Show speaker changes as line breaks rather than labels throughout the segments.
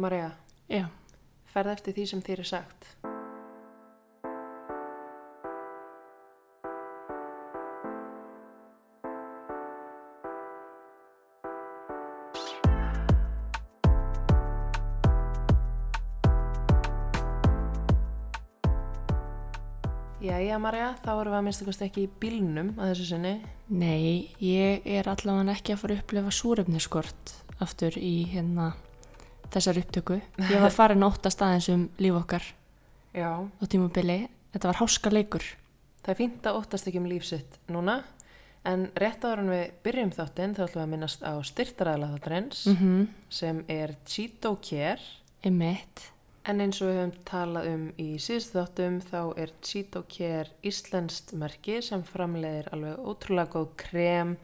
Marja, ferð eftir því sem þér er sagt. Jæja, Marja, þá erum við að minnsta kosti ekki í bílnum að þessu sinni.
nei, ég er allavega ekki að fara að upplifa súrefniskort aftur í hérna þessar upptöku. Ég var farin ótta staðins um líf okkar
Já.
á tímubili. Þetta var háska leikur.
Það er fínt að óttast ekki um lífsitt núna, en rétt áður en við byrjum þáttinn þá ætlum við að minnast á styrtaræðla þáttarins
Mm -hmm.
sem er Cheeto Care.
Emmett.
En eins og við höfum talað um í síðustu þáttum þá er Cheeto Care íslenskt merki sem framleiðir alveg ótrúlega góð krem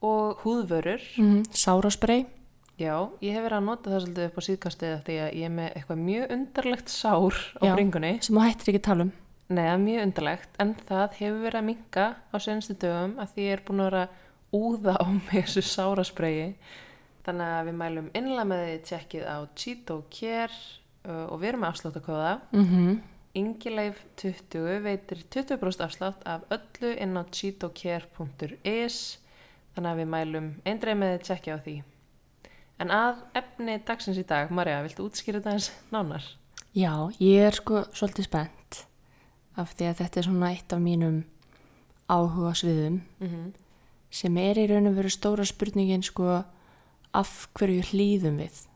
og húðvörur.
Mm -hmm. Sárasprey.
Já, ég hef verið að nota það svolítið upp á síðkastiða því að ég er með eitthvað mjög undarlegt sár á
Já.
bringunni.
sem þú hættir ekki að tala um.
Nei, það er mjög undarlegt, en það hefur verið að minka á senstu dögum að því ég er búin að vera að úða á mig þessu sáraspreyi. Þannig að við mælum innlega með því tjekkið á Cheeto Care uh, og við erum með afsláttakóða.
Mm.
Ingileif 20 veitir 20% afslátt af öllu inn á cheetocare.is þannig að við mælum eindreið með því tjekkið á því. En að efni dagsins í dag, Marja, viltu útskýra þetta eins nánar?
Já, ég er sko svolítið spennt af því að þetta er svona eitt af mínum áhuga sviðum
Mm -hmm.
sem er í raun og veru stóra spurningin sko af hverju hlýðum við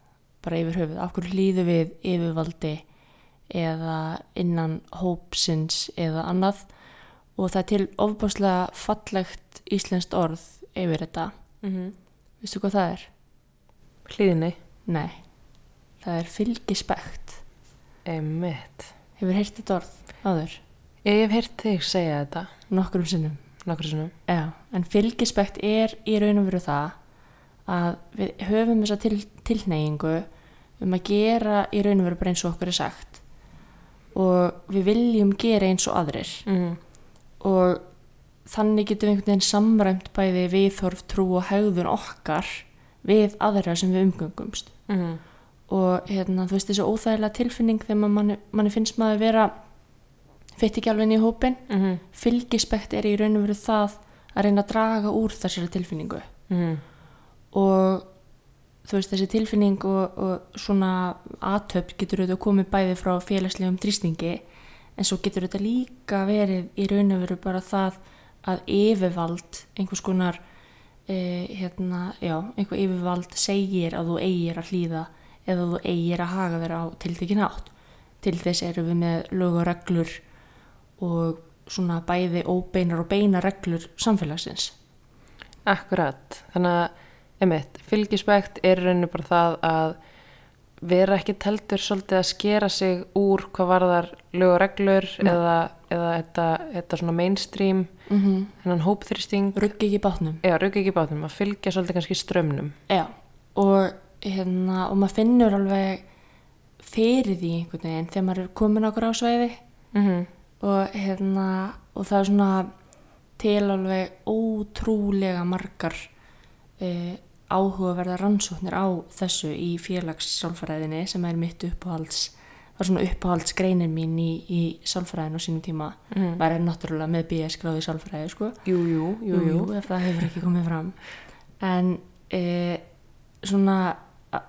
bara yfir höfuð, af hverju hlýðum við yfirvaldi eða innan hópsins eða annað og það er til ofbáslega fallegt íslenskt orð yfir þetta,
Mm -hmm.
veistu hvað það er?
Hlýðinni.
Nei, það er fylgispekt
Emmett.
hefur heyrt þetta orð áður,
Ég hef heyrt þig segja þetta
nokkrum sinnum
nokkur sinnum.
Já, en fylgispekt er í raun og veru það að við höfum þessa til, tilneyingu um að gera í raun og veru bara eins og okkur er sagt og við viljum gera eins og aðrir
Mm.
og þannig getum við einhvern veginn samræmt bæði viðhorf, trú og hegðun okkar við aðra sem við umgöngumst
Mm.
og hérna, þú veist þessi óþægilega tilfinning þegar manni, manni finnst maður vera fett ekki alveg inn í hópin
Mm -hmm.
fylgispekt er í raun og veru það að reyna að draga úr þessari tilfinningu
Mm.
og þú veist þessi tilfinning og, og svona aðtöp getur auðvitað komið bæði frá félagslegum drýstingi en svo getur þetta líka verið í raun og veru bara það að yfirvald einhvers konar e, hérna, já, einhver yfirvald segir að þú eigir að hlýða eða þú eigir að haga þeirra á tiltekin átt til þess erum við með lög og svona bæði óbeinar og beina reglur samfélagsins
Akkurat. Þannig að, emitt, fylgispekt er rauninu bara það að vera ekki teltur svolítið að skera sig úr hvað varðar lög og reglur
Nei.
eða, eða þetta, þetta svona mainstream,
mm -hmm.
hennan hópþrýsting.
ruggi ekki bátnum
Já, ruggi ekki bátnum, að fylgja svolítið kannski strömmnum.
Já, og, hérna, og maður finnur alveg fyrir því einhvern veginn þegar maður er komin á gráðsvæði
Mm -hmm.
og, hérna, og það er svona til alveg ótrúlega margar e, áhugaverða rannsóknir á þessu í félagssálfræðinni sem er mitt uppáhalds var svona uppáhaldsgreinin mín í, í sálfræðin á sínum tíma
Mm.
maður er náttúrulega með BS gráði sálfræði sko
Jú, jú, jú, jú.
ef það hefur ekki komið fram en e, svona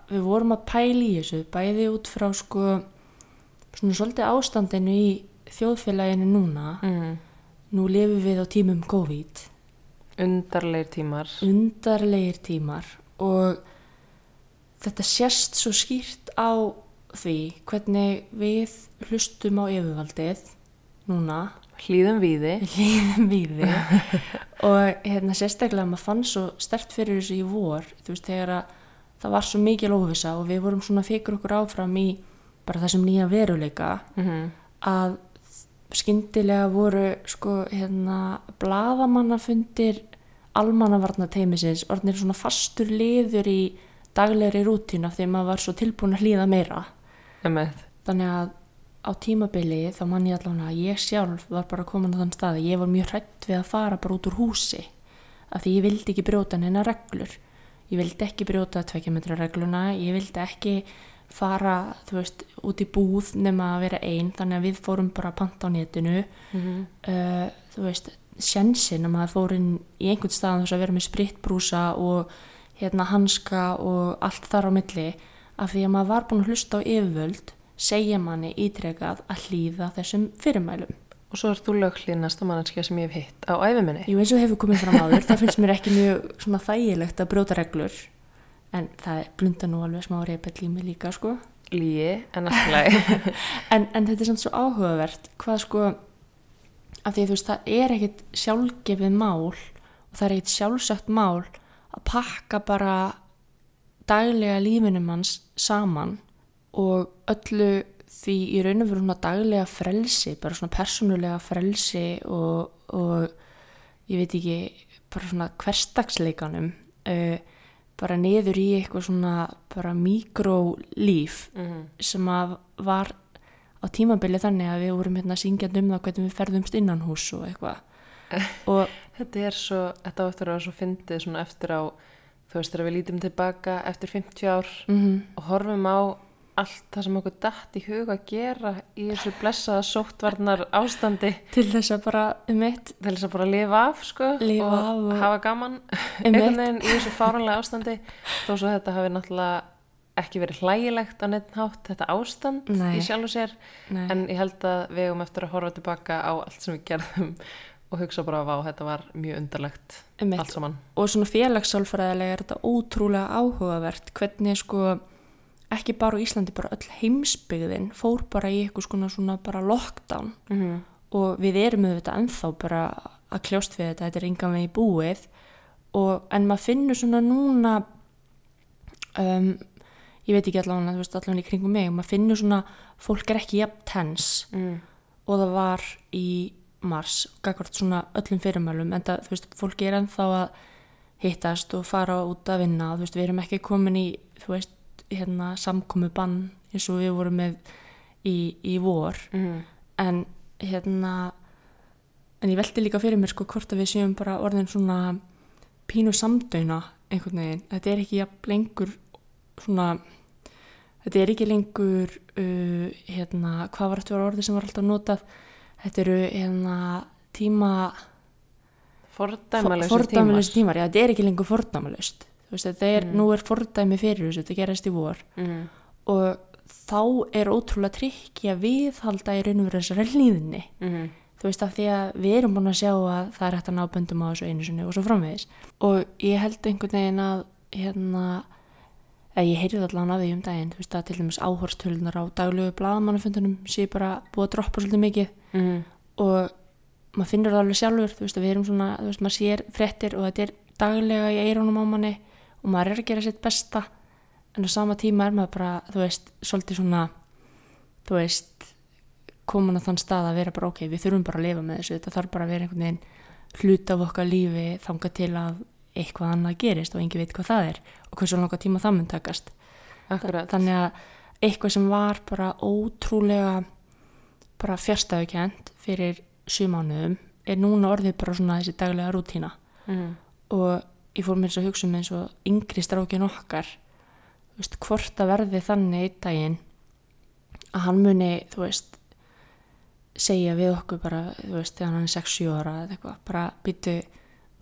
við vorum að pæla í þessu bæði út frá sko svona svolítið ástandinu í þjóðfélaginu núna
Mm.
nú lifum við á tímum COVID
Undarleir tímar.
undarlegir tímar og þetta sést svo skýrt á því hvernig við hlustum á yfirvaldið núna.
Hlýðum
við þig og hérna sérstaklega maður fann svo stert fyrir þessu í vor veist þegar að það var svo mikil óvisa og við vorum svona fyrir okkur áfram í bara þessum nýja veruleika
Mm
að skyndilega voru sko hérna bladamannafundir almannavarna teimisins orðnir svona fastur liður í daglegri því að maður var svo tilbúin að hlýða meira. Þannig að á tímabili þá mann ég allavega að ég sjálf var bara komin á þann stað að ég var mjög hrætt við að fara bara út úr húsi af því ég vildi ekki brjóta neina reglur. Ég vildi ekki brjóta tvekjametra regluna ég vildi ekki fara, veist, út í búð nema að vera einn, þannig að við fórum bara að panta á netinu.
Mhm.
uh, þú veist, sjensin að maður fór inn í einhvern stað þess að vera með spritbrúsa og hérna hanska og allt þar á milli af því að maður var búin að hlusta á yfirvöld segja manni ítrekað að hlýða þessum fyrirmælum.
Og svo er þú löghlýnasta mannskja sem ég hef hitt á æfiminni.
Jú eins og hefur komið fram áður, það finnst mér ekki mjög svona þægilegt að brjóta reglur en það blunda nú alveg smá reypell í mig líka sko.
Líi, en alltaf.
En, en þetta er samt svo áhugavert hvað sko af því að þú veist það er ekkit sjálfgefið mál og það er ekkit sjálfsagt mál að pakka bara daglega lífinum hans saman og öllu því í raun og veru svona daglega frelsi, bara svona persónulega frelsi og, og ég veit ekki, bara svona hverstagsleikanum uh, bara niður í eitthvað svona bara mikrólíf
Mhm.
sem að var á tímabili þannig að við vorum hérna syngjandi um það hvernig við ferðumst innan hús og eitthvað og
Þetta er svo, þetta á eftir að vera svo fyndið svona eftir á, þú veist, þegar við lítum tilbaka eftir 50 ár
mm
og horfum á allt það sem okkur datt í huga að gera í þessu blessaða sóttvarnar ástandi
til þess að bara um eitt
til þess að bara lifa af, sko,
Lifa
og,
af og-
hafa gaman
Einmitt.
einhvern veginn í þessu fáranlega ástandi þó svo þetta hafi náttúrulega ekki verið hlægilegt á neitt hátt þetta ástand
Nei.
í sjálfu sér
Nei.
en ég held að við hefum eftir að horfa tilbaka á allt sem við gerðum og hugsa bara á þetta var mjög undarlegt
eitt
allt saman.
Og svona félagssálfræðilega er þetta ótrúlega áhugavert hvernig sko ekki bara á Íslandi, bara öll heimsbyggðin fór bara í eitthvað svona, svona bara lockdown.
Mm -hmm.
og við erum auðvitað ennþá bara að kljóst við þetta, þetta er engan vegi búið. Og, en maður finnur svona núna um, ég veit ekki allavega, þú veist allavega í kringum mig, maður finnur svona fólk er ekki jafn tens
mm.
og það var í mars, gagvart svona öllum fyrirmælum en það, þú veist, fólki er ennþá að hittast og fara út að vinna þú veist, við erum ekki komin í þú veist, hérna, samkomi bann eins og við vorum með í, í vor.
Mm.
en hérna en ég veldi líka fyrir mér sko hvort að við séum bara orðin svona pínu samdöina einhvern veginn, þetta er ekki jafn lengur svona þetta er ekki lengur uh, hérna, hvað var þetta orðið sem var alltaf notað þetta eru hérna tíma
fordæmalösi
fordæmalösi tímar, já þetta er ekki lengur veist þetta er,
Mm.
nú er fordæmi fyrir þessu, þetta gerast í vor
mm.
og þá er ótrúlega trikki að viðhalda í raun og veru þessari hlýðni
Mm.
þú veist af því að við erum búin að sjá að það er hægt að ná böndum á þessu einu sinni og svo framvegis og ég held einhvern veginn að hérna að ég heyrði allan af því um daginn þú veist að til dæmis áhorstölunar á daglegu blaðamannafundunum sé bara búið að droppa svolítið mikið.
Mm.
og maður finnur það alveg sjálfur þú veist að við erum svona, þú veist maður sér fréttir og þetta er daglega í eirónum á manni og maður er að gera sitt besta. En á sama tíma er maður bara þú veist, svolítið svona þú veist, komin að þann stað að vera bara ok, við þurfum bara að lifa með þessu. Þetta þarf bara að vera einhvern veginn hlut af okkar lífi þanga til að eitthvað annað gerist og engi veit hvað það er og hversu langa tíma það mun takast
Akkurat.
þannig að eitthvað sem var bara ótrúlega bara fjärstæðukent fyrir sjumánuðum er núna orðið bara svona þessi daglega rútína
Mm.
og ég fór mér þess að hugsa um eins og yngri strákin okkar veist, hvort að verði þannig einn daginn að hann muni, þú veist segja við okkur bara, þú veist, þegar hann er 6-7 ára eða eitthvað, bara býtu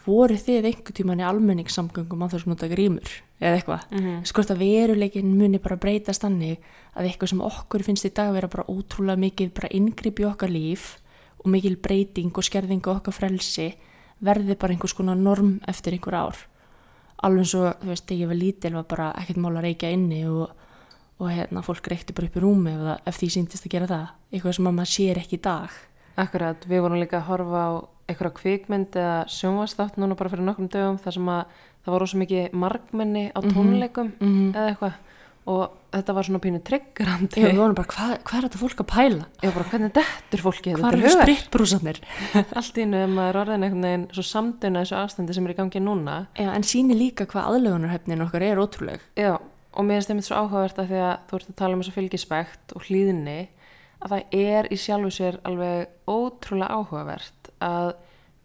voru þið einhver tíman í almenningssamgöngum á þessum nota grímur eða eitthvað?
Mm.
skort að veruleikin muni bara breytast þannig að eitthvað sem okkur finnst í dag vera bara ótrúlega mikið bara inngrip í okkar líf og mikil breyting og skerðing á okkar frelsi verði bara einhvers konar norm eftir einhver ár. Alveg eins og þú veist, ég var lítil var bara ekkert mál að reykja inni og, og hérna, fólk reykti bara upp í rúmi ef, það, ef því síndist að gera það. Eitthvað sem að maður sér ekki í dag.
Akkurat, við vorum líka að horfa á einhverja kvikmynd eða sjónvastátt núna bara fyrir nokkrum dögum þar sem að það var rosa mikið margmenni á tónleikum
Mhm.
eða eitthvað og þetta var svona pínu triggerandi
Ég, við vorum bara, hvað, hvað er þetta fólk að pæla?
Já, bara hvernig dettur fólki
Hvað
þetta
er
er
það
hugar
spritbrúsarnir?
allt í einu ef maður er orðin einhvern veginn svo samduna þessu ástandi sem er í gangi núna
Já, en síni líka hvað aðlögunarhefnin okkar er ótrúleg.
Já, og mér finnst einmitt svo áhugavert að því að þú ert að tala um þessu fylgispekt og hlýðinni að það er í sjálfu sér alveg ótrúlega áhugavert að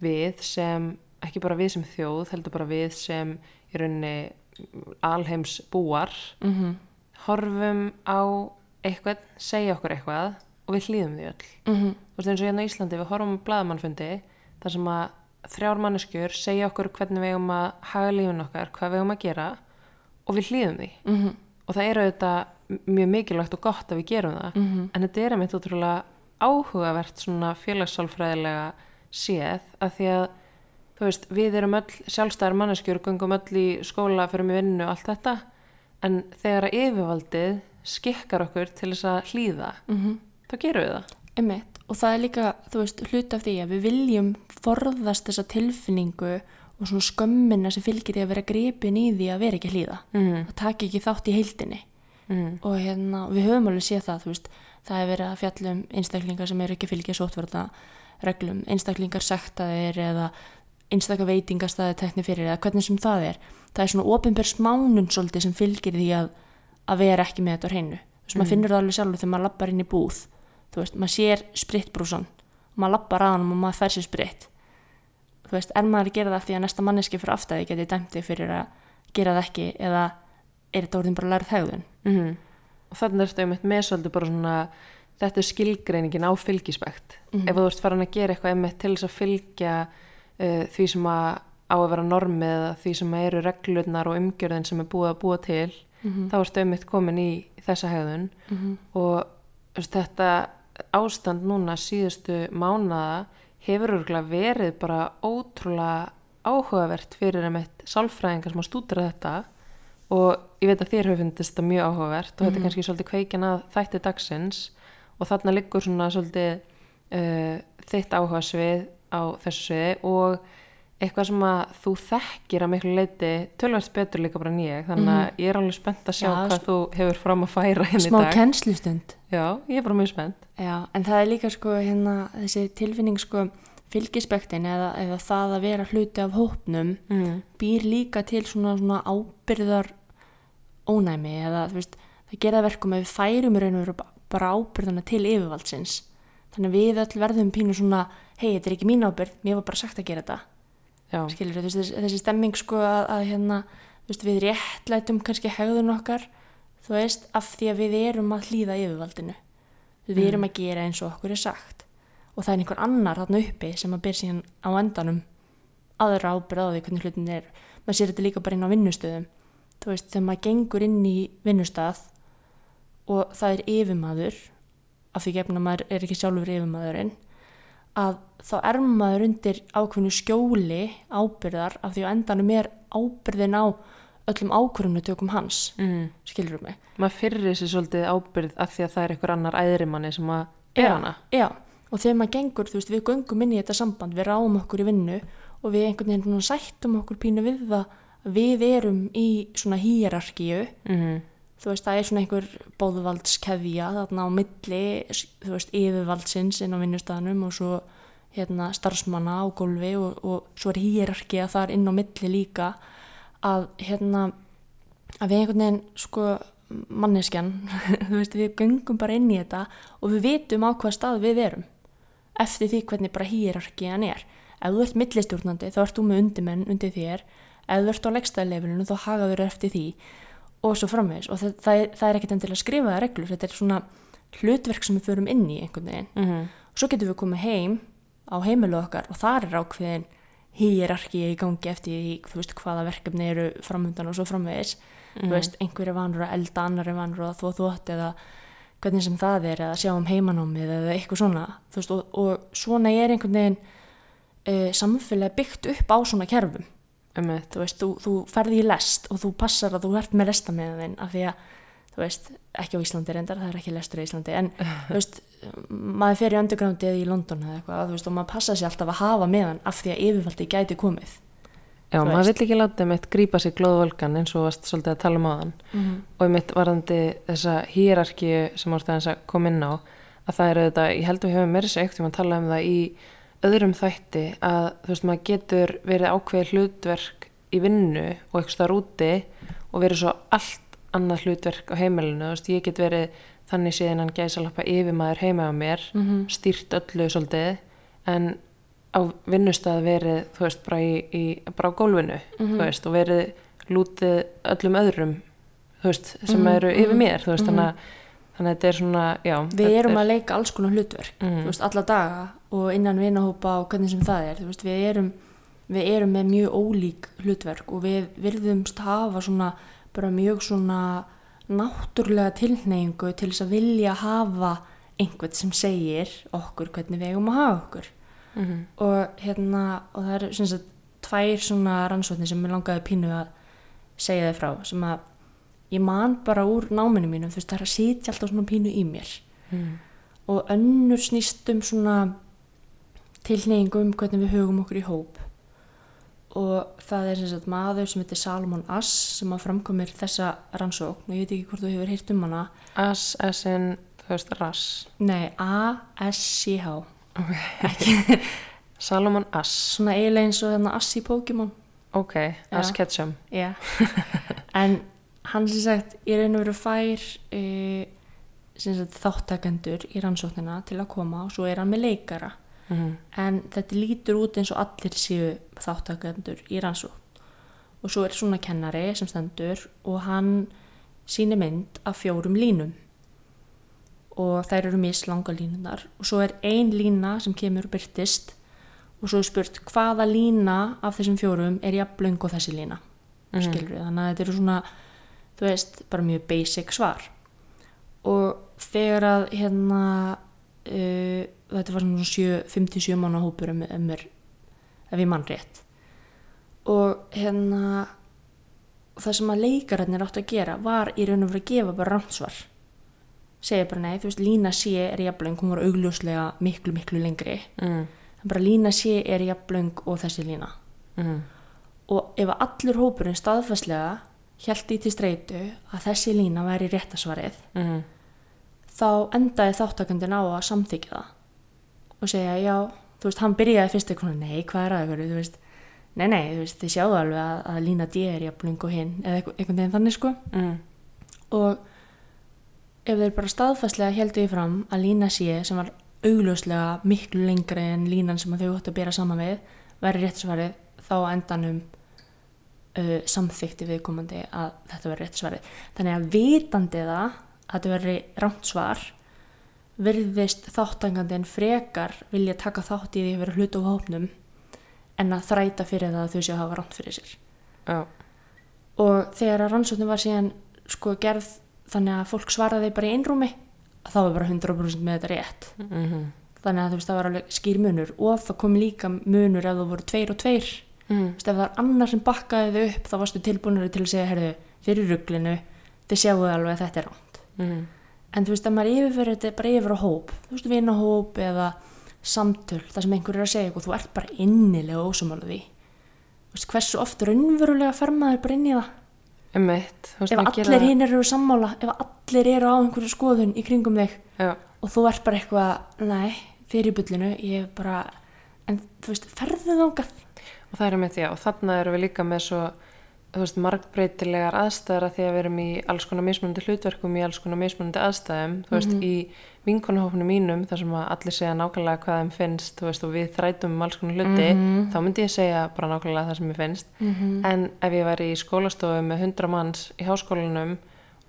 við sem, ekki bara við sem þjóð, heldur bara við sem í rauninni alheims búar
Mm
horfum á eitthvað, segja okkur eitthvað og við hlýðum því öll.
mm -hmm.
Þú veist eins og hérna á Íslandi við horfum á blaðamannfundi þar sem að þrjár manneskjur segja okkur hvernig við eigum að haga lífin okkar, hvað við eigum að gera og við hlýðum því.
Mhm.
Og það eru auðvitað mjög mikilvægt og gott að við gerum það
Mhm.
en þetta er einmitt útrúlega áhugavert svona félagssálfræðilega séð að því að þú veist, við erum öll sjálfstæðar manneskjur, gungum öll í skóla fyrir mig vinnu og allt þetta en þegar að yfirvaldið skikkar okkur til þess að hlýða
Mhm.
þá gerum við það
Einmitt. Og það er líka, veist, hlut af því að við viljum forðast þessa tilfinningu og svona skömmina sem fylgir því að vera gripin í því að vera ekki hlýða.
mm.
Það taki ekki þátt í heildinni.
Mm.
Og hérna, við höfum alveg séð það, veist, það er verið að fjalla um einstaklingar sem eru ekki fylgja sótverða reglum, einstaklingar sektaðir eða einstakar veitingastæði tekni fyrir eða hvernig sem það er. Það er svona opinber smánun svolítið sem fylgir því að, að vera ekki með þetta á hreinu. Þú veist, maður finnur það alveg sjálfur þegar maður lappar inn í búð. Þú veist, maður sér spritbrúsan maður lappar að hann og maður fær sér sprit. Þú veist, er maður að gera það því að næsta manneski fyrir aftæði geti dæmt þig fyrir að gera það ekki eða er þetta orðin bara lærið hegðun?
Mm. og þannig er þetta einmitt með svolítið bara svona þetta er skilgreiningin á fylgispekt
Mhm.
ef þú ert farin að gera eitthvað einmitt til þess að fylgja uh, því sem að á að vera normið eða því sem eru reglurnar og umgjörðin sem er búið að búa til
Mhm.
þá ertu einmitt komin í þessa hegðun
Mhm.
og þú veist, þetta ástand núna síðustu mánada hefur örgulega verið bara ótrúlega áhugavert fyrir einmitt sálfræðingar sem að stúdra þetta og ég veit að þér hefur fundist þetta mjög áhugavert og þetta er kannski svolítið kveikin að þætti dagsins og þarna liggur svona svolítið uh, þitt áhuga svið á þessu sviði og eitthvað sem að þú þekkir að miklu leiti tölvært betur líka bara ég. Þannig að ég er alveg spennt að sjá
Já,
hvað þú hefur fram að færa henni í
Smá
dag.
kennslustund.
Já, ég er bara mjög spennt.
Já, en það er líka sko hérna þessi tilfinning sko fylgispektin eða, eða það að vera hluti af hópnum
mm.
býr líka til svona, svona ábyrðar ónæmi eða veist, það gera verkum að við færum í raun og veru bara ábyrðana til yfirvaldsins. Þannig að við öll verðum pínu svona hei, þetta er ekki mín ábyrð, mér var bara sagt að gera þetta.
Já,
skilur þessi, þessi stemming sko að, að hérna, veist, við réttlætum kannski hegðun okkar þú veist, af því að við erum að hlýða yfirvaldinu. Við erum að gera eins og okkur er sagt. Og það er einhver annar þarna uppi sem að ber síðan á endanum aðra ábyrð á því hvernig hlutin er maður sér þetta líka bara inn á vinnustöðum. Þú veist, þegar maður gengur inn í vinnustað og það er yfirmaður af því gefna maður er ekki sjálfur yfirmaðurinn að þá er maður undir ákveðnu skjóli ábyrðar af því á endanum er ábyrðin á öllum ákvörðunutökum hans.
Mm.
skilur mig?
Maður fyrir sér svolítið ábyrð af því að það er einhver annar æðrimanni sem að er
Já,
hana.
Já, og þegar maður gengur, þú veist, við göngum inn í þetta samband, við ráum okkur í vinnu og við einhvern veginn sættum okkur pínu við það að við erum í svona hýrarkíu,
mm.
Þú veist, það er svona einhver bóðvaldskeðja þarna á milli, þú veist, yfirvaldsins inn á vinnustæðanum og svo hérna starfsmanna á gólfi og, og svo er hýrarkíja þar inn á milli líka að hérna að við einhvern veginn sko manneskjan, þú veist, við göngum bara inn í þetta og við vitum á hvað stað við erum eftir því hvernig bara hýrarkiðan er. Ef þú ert millistjórnandi þá ert þú með undirmenn undir þér. Ef þú ert á leggstæðleifilinu þá hagaður eftir því og svo framvegis. Og það, það, er, það er ekkert endilega skrifaða reglur þetta er svona hlutverk sem við förum inn í einhvern veginn.
Mm.
og svo getum við komið heim á heimilu okkar og þar er ákveðin hýrarki í gangi eftir því, þú veist hvaða verkefni eru framöndan og svo framvegis. Þú veist, einhver er vanur að elda, annar er vanur að þvó þvótt eða hvernig sem það er eða sjá um heimanámið eða eitthvað svona. Veist, og, og svona er einhvern veginn uh, samfélag byggt upp á svona kerfum
Einmitt.
þú veist, þú, þú ferði í lest og þú passar að þú ert með lesta með þinn af því að, þú veist, ekki á Íslandi reyndar, það er ekki lestur í Íslandi en, þú veist, maður fer í undergroundi eða í London eða eitthvað, þú veist, og maður passa sér alltaf að hafa með hann af því að yfirvaldi gæti komið
Já,
Þú
maður vill ekki láta mitt grípa sig glóðvolgan eins og varst svolítið að tala um á þann
Mhm.
og mitt varðandi þessa hýrarki sem þess að koma inn á að það er auðvitað, ég held að við hefum meira sér ekkert um að tala um það í öðrum þætti að þú veist maður getur verið ákveðið hlutverk í vinnu og eitthvað þar úti og verið svo allt annað hlutverk á heimilinu, þú veist ég get verið þannig séðan hann gæsa lappa yfir maður heima á mér,
Mhm.
stýrt öllu svolítið en á vinnustað verið, þú veist, bara, í, í, bara á gólfinu, þú veist, og verið lútið öllum öðrum, þú veist, sem
Mhm,
eru yfir
mhm,
mér þú veist,
mhm.
þannig, að, þannig að þetta er svona já,
við erum
er,
að leika alls konar hlutverk
mm,
þú veist, alla daga og innan vinahópa og hvernig sem það er, veist, við erum við erum með mjög ólík hlutverk og við virðumst hafa svona bara mjög svona náttúrulega tilhneyingu til þess að vilja hafa einhvern sem segir okkur hvernig við eigum að hafa okkur.
Mm,
og hérna og það sem sagt tvær svona rannsóknir sem mér langaði pínu að segja þið frá sem að ég man bara úr náminu mínum þú veist það er að sitja alltaf svona pínu í mér.
Mm,
og önnur snýst um svona tilneyingu um hvernig við hugum okkur í hóp. Og það er sem sagt maður sem heitir Salomon Ass sem að framkomir þessa rannsókn og ég veit ekki hvort þú hefur heyrt um hana.
As, as in, þú veist, rass.
Nei, A-S-C-H
ok, Salomon As
svona eiginlega eins og þarna Ass í Pokémon.
Ok, As
Já.
Ketchum
Já, en hann sem sagt raun og veru fær uh, sem sagt þáttakendur í rannsóknina til að koma og svo er hann með leikara
mm,
en þetta lítur út eins og allir séu þáttakendur í rannsókn. Og svo er svona kennari sem stendur og hann síni mynd af fjórum línum. Og þær eru mislanga línunar og svo er ein lína sem kemur byrtist og svo er spurt hvaða lína af þessum fjórum er jafnlöng og þessi lína?
Mhm.
skilur við, þannig að þetta eru svona þú veist, bara mjög basic svar. Og þegar að hérna uh, þetta var svona sjö- 57 mánu hópur um, um mér, ef ég mann rétt. Og hérna það sem að leikararnir áttu að gera var í raun og verið að gefa bara rannsvar. Segja bara nei, þú veist, lína sé er jafnlöng, hún var augljóslega miklu, miklu lengri.
Mm,
bara lína sé er jafnlöng og þessi lína.
Mm,
og ef allur hópurinn staðfæslega held í til streitu að þessi lína væri réttasvarið
mm,
þá endaði þáttakandin á að samþykja það og segja já, þú veist, hann byrjaði fyrst eitthvað, nei, hvað er að ykkur, þú veist nei, nei, þú veist, þið sjáðu alveg að, að lína D er jafnling og hinn, eða einhvern veginn þannig sko.
Mm,
og ef þeir bara staðfæslega heldu í fram að lína C sem var augljóslega miklu lengri en línan sem þau ættu að bera saman við væri réttasvarið þá endanum uh, samþykti viðkomandi að þetta veri réttasvarið þannig að vitandi það að þetta veri rámt svar virðist þáttangandinn frekar vilja taka þátt í því að vera hlut á hópnum en að þræta fyrir það að þau séu að hafa rámt fyrir sér.
Já,
og þegar að rannsóknin var síðan sko gerð þannig að fólk svaraði bara í einrúmi þá var bara 100% með þetta rétt.
Mm,
þannig að þú veist það var alveg skýr munur og það kom líka munur ef þú voru tveir og tveir.
Mm,
veist ef það er annar sem bakkaði þau upp þá varstu tilbúinari til að segja herðu fyrir rugglinu þið sjáu alveg að þetta er ránt
mm,
en þú veist að maður yfirferði þetta bara yfir á hóp þú veist vinahóp eða samtöl það sem einhver er að segja eitthvað þú ert bara innilega ósumála því. Þú veist hversu oft raunverulega fer maður bara inn í það?
Veist,
ef allir hinn eru sammála ef allir eru á einhverju skoðun í kringum þig
Já,
og þú ert bara eitthvað nei, þið er í bullinu ég bara, en þú veist ferðu þángað
og það er einmitt, já, og þarna erum við líka með svo, veist, margbreytilegar aðstæður að því að við erum í alls konar mismunandi hlutverkum í alls konar mismunandi aðstæðum, þú veist, í vinkonahófnum mínum, þar sem að allir segja nákvæmlega hvað þeim finnst, þú veist, og við þrætum um alls konar hluti, þá myndi ég segja bara nákvæmlega það sem ég finnst, en ef ég væri í skólastofu með 100 manns í háskólanum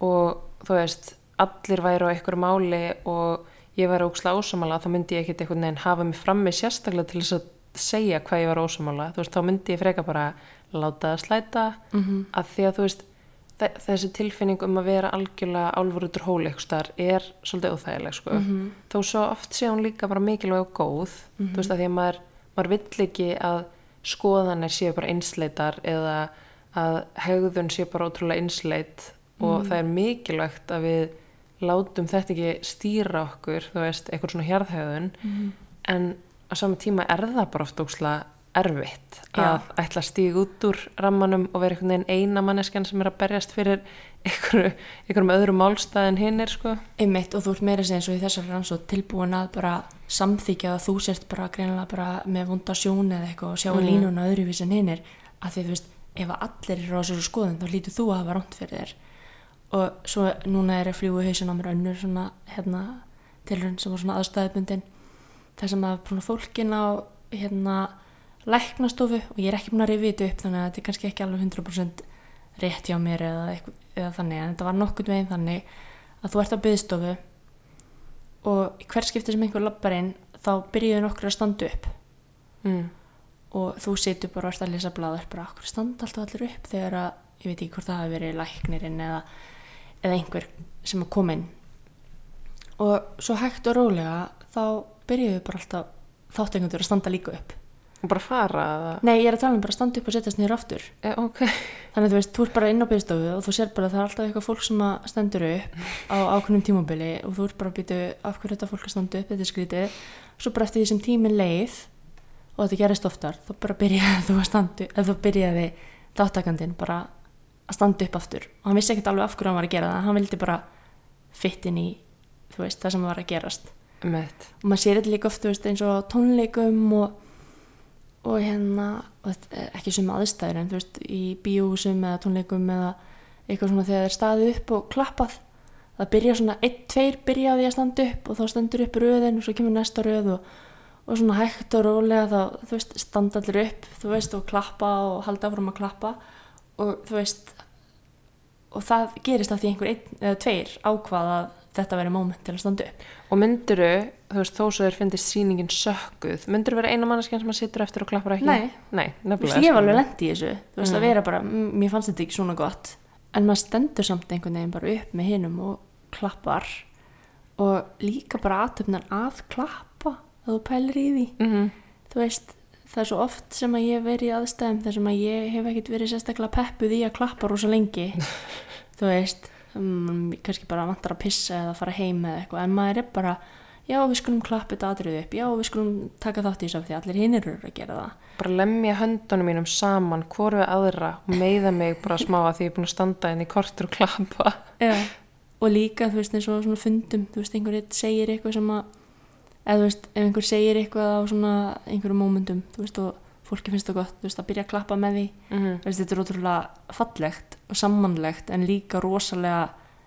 og þú veist, allir væri á einhverju máli og ég væri óksla ósamála, þá myndi ég ekkit einhvern veginn hafa mig frammi sérstaklega til þess að segja hvað ég var ósamála, þú veist, þá myndi ég freka bara láta það slæta
Mhm.
að því að þú veist þe- þessi tilfinning um að vera algjörlega álfurutur hól eitthvað starf er svolítið óþægileg sko.
Mhm.
þó svo oft sé hún líka bara mikilvæg og góð þú veist að því að maður, maður vill ekki að skoðanir séu bara einsleitar eða að hegðun sé bara ótrúlega einsleit og það er mikilvægt að við látum þetta ekki stýra okkur þú veist, eitthvað svona hjarðhegðun en á sama tíma er það bara oft ókslega erfitt
Já.
að ætla að stíga út úr rammanum og vera einhvern veginn eina manneskjan sem er að berjast fyrir einhverju, einhverjum öðrum málstað en hinn er sko.
einmitt og þú ert meira eins og í þessari rannsótt tilbúin að bara samþykja að þú sért bara greinilega bara með vonda sjón eða eitthvað og sjá mm. línuna öðruvís en hinn er að því þú veist, ef allir eru á þessu skoðun þá lítur þú að hafa ránt fyrir þér og svo núna er að fljúi hausin á mér önnur svona hérna tilhörn sem var svona aðstæðbundin þar sem að svona fólkin á hérna læknastofu og ég er ekki búin að rifið þetta upp þannig að þetta er kannski ekki alveg 100% rétt hjá mér eða, eitthvað, eða þannig en þetta var nokkurn veginn þannig að þú ert á byðstofu og hver skipti sem einhver lappar inn þá byrjuðu nokkur að standa upp
mm.
og þú situr bara og ert að lesa blaður bara okkur standa alltaf allir upp þegar að ég veit ekki hvort það hafi verið læknirinn eða, eða einhver sem að koma inn og svo hægt og rólega þá byrjuðu bara alltaf þáttengundur að standa líka upp.
Og bara fara eða?
nei ég er að tala um bara að standa upp og setjast niður aftur.
E, ok,
þannig að þú veist, þú ert bara inn á byrðstofu og þú sér bara að það er alltaf eitthvað fólk sem að stendur upp á ákveðnum tímabili og þú ert bara að býta af hverju þetta fólk að standa upp þetta er skrítið, svo bara eftir því sem tíminn leið og þetta gerist oftar þá bara byrjaði þú að standa eða þú byrjaði þáttakandinn bara að standa upp aftur. Og hann vissi ekkert alveg af hverju hann var að gera það hann vildi bara fitt inn í veist, það sem var að gerast
mitt
og maður sér þetta líka oft veist, eins og tónleikum og, og hérna og er ekki sem aðstæður en þú veist í bíóhúsum eða tónleikum eða eitthvað svona þegar það er staðið upp og klappað. Það byrja svona, einn, tveir byrja á því að standa upp og þá stendur upp röðin og svo kemur næsta röð og, og svona hægt og rólega þá þú veist standa allir upp þú veist og klappa og halda áfram að klappa. Og þú veist og það gerist af því einhver einn eða tveir ákvað að þetta veri moment til að standa upp
og mynduru, þú veist, þó svo þér finnist sýningin sökkuð, mynduru vera eina manneskjan sem að situr eftir og klappar ekki?
Nei.
Nei, nefnilega
ég hef alveg lent í þessu þú veist
Mm.
að vera bara, "Mm, mér fannst þetta ekki svona gott en maður stendur samt einhvern veginn bara upp með hinum og klappar og líka bara aðtöfnar að klappa að þú pælir í því
Mhm.
þú veist, það er svo oft sem að ég hef verið í aðstæðum þar sem að ég hef ekkert verið sérstaklega peppuð í að klappa rosa lengi þú veist um, kannski bara vantar að pissa eða fara heim eða eitthvað, en maður er bara já, við skulum klappa þetta atriðu upp já, við skulum taka þátt í þessu af því allir hinn eru að gera það
bara lemja höndunum mínum saman hvoru við aðra og meiða mig bara smá að því ég er búin að standa inn í kortur og klappa
Já. og líka þú veist eins og svona fundum þú veist einhver segir eitthvað sem að eða þú veist ef einhver segir eitthvað á svona einhverjum mómentum þú veist og fólki finnst það gott þú veist að byrja að klappa með því.
Mm
þú veist þetta er ótrúlega fallegt og sammannlegt en líka rosalega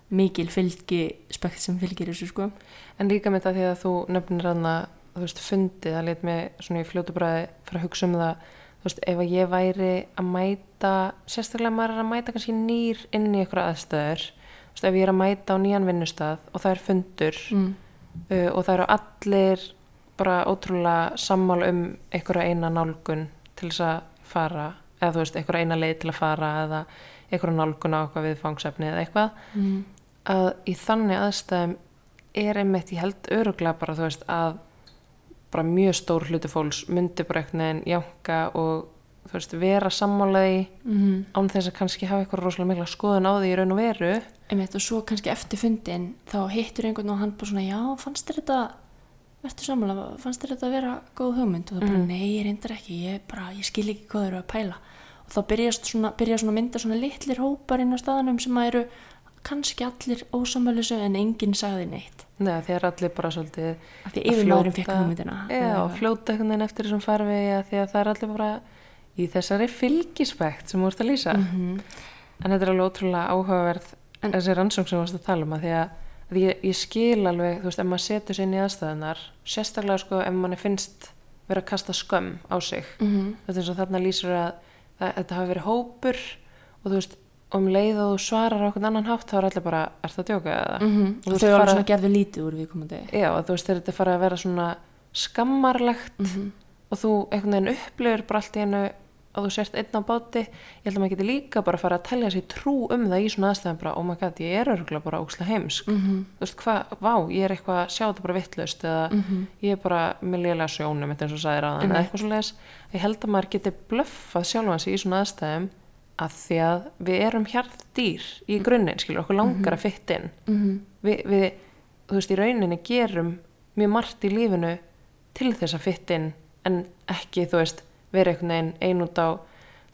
mikil fylgi spekt sem fylgir þessu sko.
En líka með það því að þú nefnir hana þú veist, fundið, það lit mig svona í fljótu bræði fyrir að hugsa um það þú veist, ef að ég væri að mæta sérstaklega maður er að mæta kannski nýr inn í einhverja aðstöður þú veist, ef ég er að mæta á nýjan vinnustað og það er fundur
mm.
uh, og það eru allir bara ótrúlega sammála um einhverja eina nálgun til þess að fara eða þú veist, einhverja eina leið til að fara eða einhverja nálgun á eitthvað viðfangsefni eða eitthvað
Mm.
að í þannig aðstæðum er einmitt, ég held öruglega bara þú veist að bara mjög stór hluti fólks myndi bara einhvern veginn jánka og þú veist vera sammálaði
Mm.
án þess að kannski hafa eitthvað rosalega mikla skoðun á því í raun og veru
Einmitt, og svo kannski eftir fundin þá hittur einhvern og hann bara svona já, fannst þetta verður sammála, fannst þér þetta að vera góð hugmynd? Og það bara,
Mhm.
nei, ég reyndar ekki. Ég, bara, ég skil ekki hvað þau eru að pæla. Og þá svona, byrja svona að mynda svona litlir hópar inn á staðanum sem að eru kannski allir ósamvælusu en enginn sagði neitt.
Nei, því er allir bara svolítið Að
yfirmaðurinn
fljóta- og fljóta einhvern veginn eftir þessum farfi því að það er allir bara í þessari fylgispekt sem ert að lýsa.
Mm
en þetta er alveg ótrúlega áhugaverð
En-
þessi rannsókn sem þú varst að tala um að því að, að ég, ég skil alveg, þú veist, ef maður setur sér inn í aðstæðunar sérstaklega sko ef manni finnst vera að kasta skömm á sig.
-hmm.
þetta er eins og þarna lýsur að, að þetta hafi verið hópur og þú veist, um leið og þú svarar á okkur annan hátt þá er allir bara, ert það að djóka eða? Þú veist,
þau alveg
fara-
svona gerðu lítið úr viðkomandi.
Já, þú veist, þegar þetta er farið að vera svona skammarlegt
mm
og þú einhvern veginn upplifir bara allt í einu að þú sért einn á báti ég held að maður geti líka bara að fara að telja sér trú um það í svona aðstæðan bara, oh my god, ég er örgulega bara ókslega heimsk
-hmm.
þú veist hvað, vá, ég er eitthvað að sjá þetta bara vittlust eða ég er bara með lélega sjónum eins og sagðir aðan eða
Einmitt.
eitthvað svo leiðis ég held að maður geti blöffað sjálfan sig í svona aðstæðum að því að við erum hjartdýr í grunninn, skilur, okkur langar að fytta inn
Mhm.
við, við, þú veist, í rauninni gerum mjög margt í lífinu til þess að fytta inn en ekki, þú veist, vera einhvern veginn ein út á,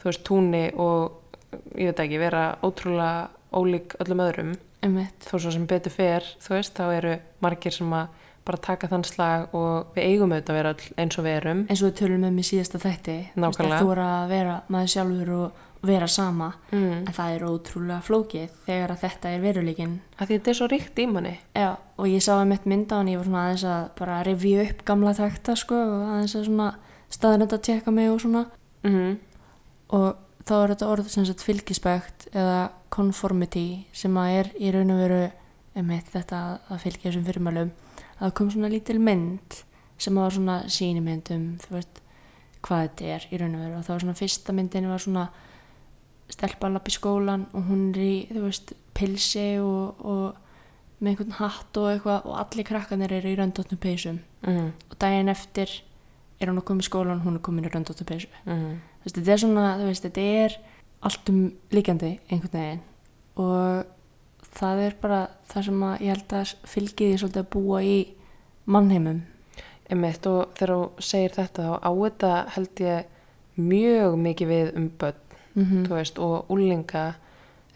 þú veist, túnni og, ég veit ekki, vera ótrúlega ólík öllum öðrum
Einmitt.
þó svo sem betur fer, þú veist, þá eru margir sem að bara taka þann slag og við eigum auðvitað að vera eins og við erum
eins og við tölum um í síðasta þætti
Nákvæmlega.
þú er að vera maður sjálfur og vera sama
mm.
en það er ótrúlega flókið þegar að þetta er veruleikin
að því þetta er svo ríkt í manni
Já, og ég sá að mitt mynda hann ég var svona aðeins að bara revja upp gamla takta sko og aðeins að svona staðnett að tjekka mig og svona
mm.
og þá er þetta orð sem sagt fylgispekt eða conformity sem að er í raun og veru einmitt þetta að fylgja þessum fyrirmælum að það kom svona lítil mynd sem var svona sínimynd um þú veist hvað þetta er í raun og veru og það var svona fyrsta myndin var svona stelpa að lappa í skólan og hún er í þú veist pilsi og, og með einhvern hatt og eitthvað og allir krakkanir eru í röndóttum peysum
mm.
og daginn eftir er hún að koma í skólan hún er komin í röndóttum peysu
Mm.
þú veist, þetta er svona, þú veist, þetta er allt um líkjandi einhvern veginn. Og það er bara það sem að ég held að fylgi því svolítið að búa í mannheimum.
Einmitt og þegar þú segir þetta þá á þetta held ég mjög mikið við um börn
mm
þú veist, og úlinga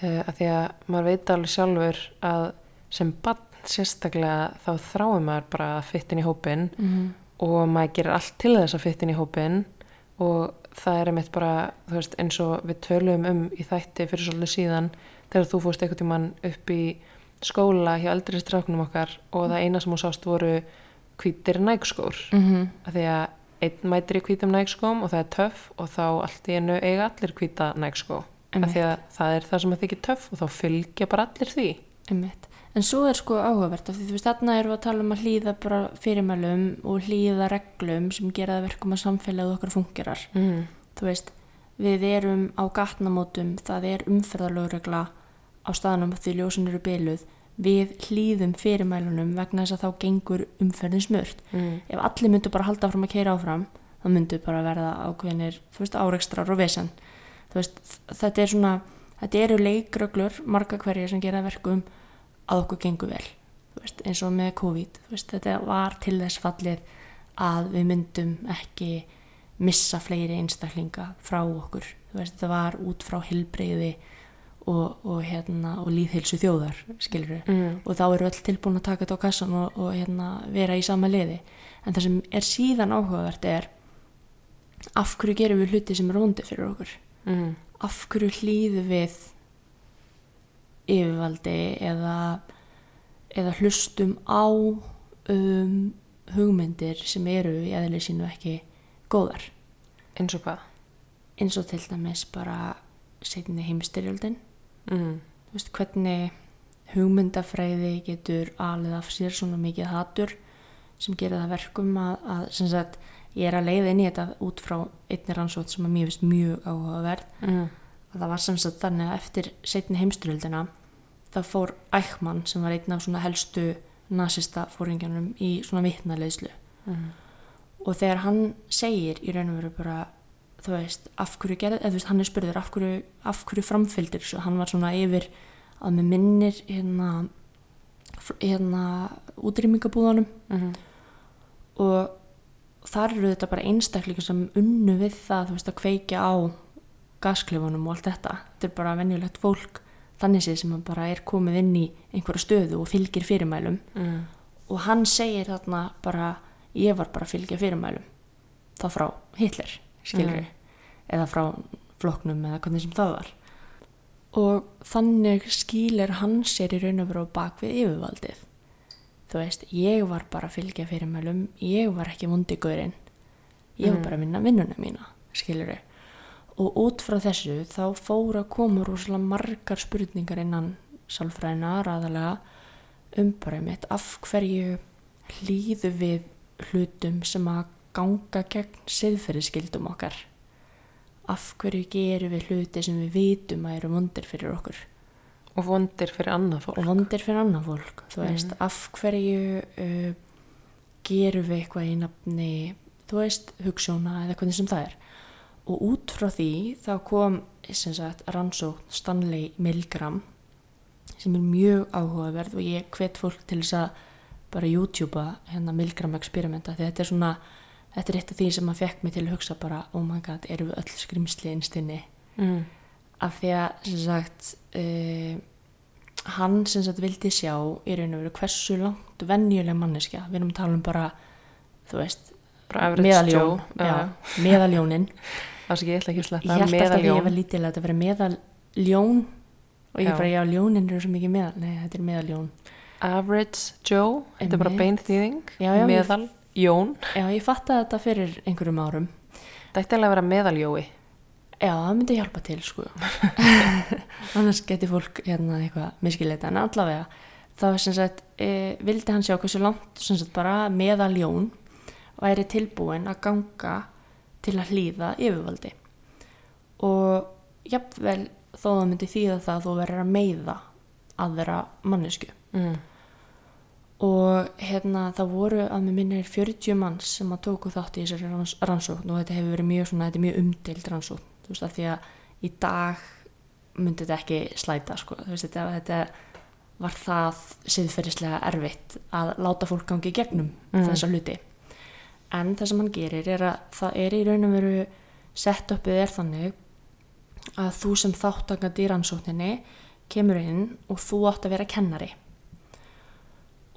uh, að því að maður veit alveg sjálfur að sem barn sérstaklega þá þráum maður bara að fyttin í hópin
-hmm.
Og maður gerir allt til þess að fyttin í hópin og það er einmitt bara veist, eins og við töluðum um í þætti fyrir svolítið síðan þegar þú fórst einhvern tímann upp í skóla hjá eldri stráknum okkar og það eina sem hún sást voru hvítir nægskór.
Mm -hmm.
að því að einn mætir í hvítum nægskóm og það er töff og þá allt í einu eiga allir hvíta nægskó. Að því að það er það sem að þykir töff og þá fylgja bara allir því.
Einmitt. En svo er sko áhugavert af því þú veist, þarna erum við að tala um að hlýða bara fyrirmælum og hlýða reglum sem gera það verkum að samfélagið okkar fungerar.
mm.
Þú veist, við erum á gatnamótum, það er umferðalögregla á staðnum því ljósin eru byluð. Við hlýðum fyrirmælunum vegna þess að þá gengur umferðin smurt.
Mm.
Ef allir myndu bara halda fram að keira áfram, þá myndu bara verða ákveðinir, þú veist, árekstrar og vesen. Þú veist, þetta er svona, þetta eru leikröglur, marga hverja sem gera verkum að okkur gengur vel. Veist, eins og með COVID, veist, þetta var til þess fallið að við myndum ekki missa fleiri einstaklinga frá okkur. Veist, þetta var út frá hilbreyði og, og, hérna, og líðhilsu þjóðar,
Mm.
og þá eru öll tilbúin að taka þetta á kassan og, og hérna, vera í sama liði en það sem er síðan áhugavert er af hverju gerum við hluti sem er vondi fyrir okkur
Mm.
af hverju hlýðum við yfirvaldi eða, eða hlustum á um, hugmyndir sem eru í eðli sínu ekki góðar
eins og hvað
eins og til dæmis bara setni heimstyrjöldin
mm.
þú veist hvernig hugmyndafræði getur alið af sér svona mikið hatur sem gerir það verkum að, að sem sagt, ég er að leiða inn í þetta út frá einni rannsótt sem að mér finnst mjög áhugaverð
Mm.
Að það var sem sagt þannig að eftir setni heimstyrjöldina þá fór Eichmann sem var einn af svona helstu nasista fóringjanum í svona vitnaleyslu
Mm.
og þegar hann segir í raun og veru bara þú veist, af hverju gerði, eða þú veist, hann er spurður af hverju, af hverju framfylgdir þessu, hann var svona yfir að með minnir hérna hérna útrýmingabúðanum
Mm.
og þar eru þetta bara einstaklingar sem unnu við það, þú veist, að kveikja á gasklefunum og allt þetta. Þetta er bara venjulegt fólk þannig séð sem að bara er komið inn í einhverja stöðu og fylgir fyrirmælum.
Mm.
og hann segir þarna bara ég var bara að fylgja fyrirmælum. Þá frá Hitler skilur eða frá flokknum eða hvernig sem það var. Og þannig skýlir hann sér í raun og veru bak við yfirvaldið. Þú veist, ég var bara að fylgja fyrirmælum ég var ekki vondigurinn ég var
Mm.
bara að vinna vinnuna mína skilur og út frá þessu þá fór að koma rosalega margar spurningar innan sálfræðina aðalega um bara mitt af hverju hlýðu við hlutum sem að ganga gegn siðferðiskildum okkar? Af hverju gerum við hluti sem við vitum að eru vondir fyrir okkur?
Og vondir fyrir annað fólk.
Og vondir fyrir annað fólk þú veist, af hverju uh, gerum við eitthvað í nafni þú veist, hugssjóna eða hvernig sem það er og út frá því þá kom sagt rannsókn Stanley Milgram sem er mjög áhugaverð og ég hvet fólk til þess að bara YouTubea hérna Milgram experimenta. Því þetta er svona þetta er eitt af því sem að fekk mig til að hugsa bara oh my god, eru við öll skrimsli innstinni
mm.
af því að sem sagt uh, hann sem sagt vildi sjá í raun og veru hversu langt venjuleg manneskja, við erum að tala um bara þú veist, meðaljónin
er ekki, ég ætla ekki að
ég
sletta
held alltaf að ég
meðaljón.
var lítil að þetta veri meðaljón. Og ég
Já.
bara, já, ljónin eru svo mikið meðal nei, þetta er meðaljón.
Average Joe, þetta er bara beinþýðing
Já, já, ég fattaði þetta fyrir einhverjum árum.
Þetta er að vera meðaljói.
Já, það myndi hjálpa til sko. Annars geti fólk hérna eitthvað miskileita en allavega þá sem sagt, e, vildi hann sjá hversu langt sem sagt bara meðaljón væri tilbúin að ganga til að hlýða yfirvaldi. Og jafnvel þó það myndi þýða það að þú verður að meiða aðra mannesku
mm.
og hérna það voru að með minni er 40 manns sem að tóku þátt í þessari ranns, rannsókn og þetta hefur verið mjög svona, þetta mjög umdild rannsókn. Þú veist að því að í dag myndi þetta ekki slæta sko, þú veist þetta, þetta var það siðferðislega erfitt að láta fólk gangi gegnum
Mm.
þessa hluti en það sem hann gerir er að það er í raun og veru sett uppið er þannig að þú sem þáttakandi í rannsókninni kemur inn og þú átt að vera kennari.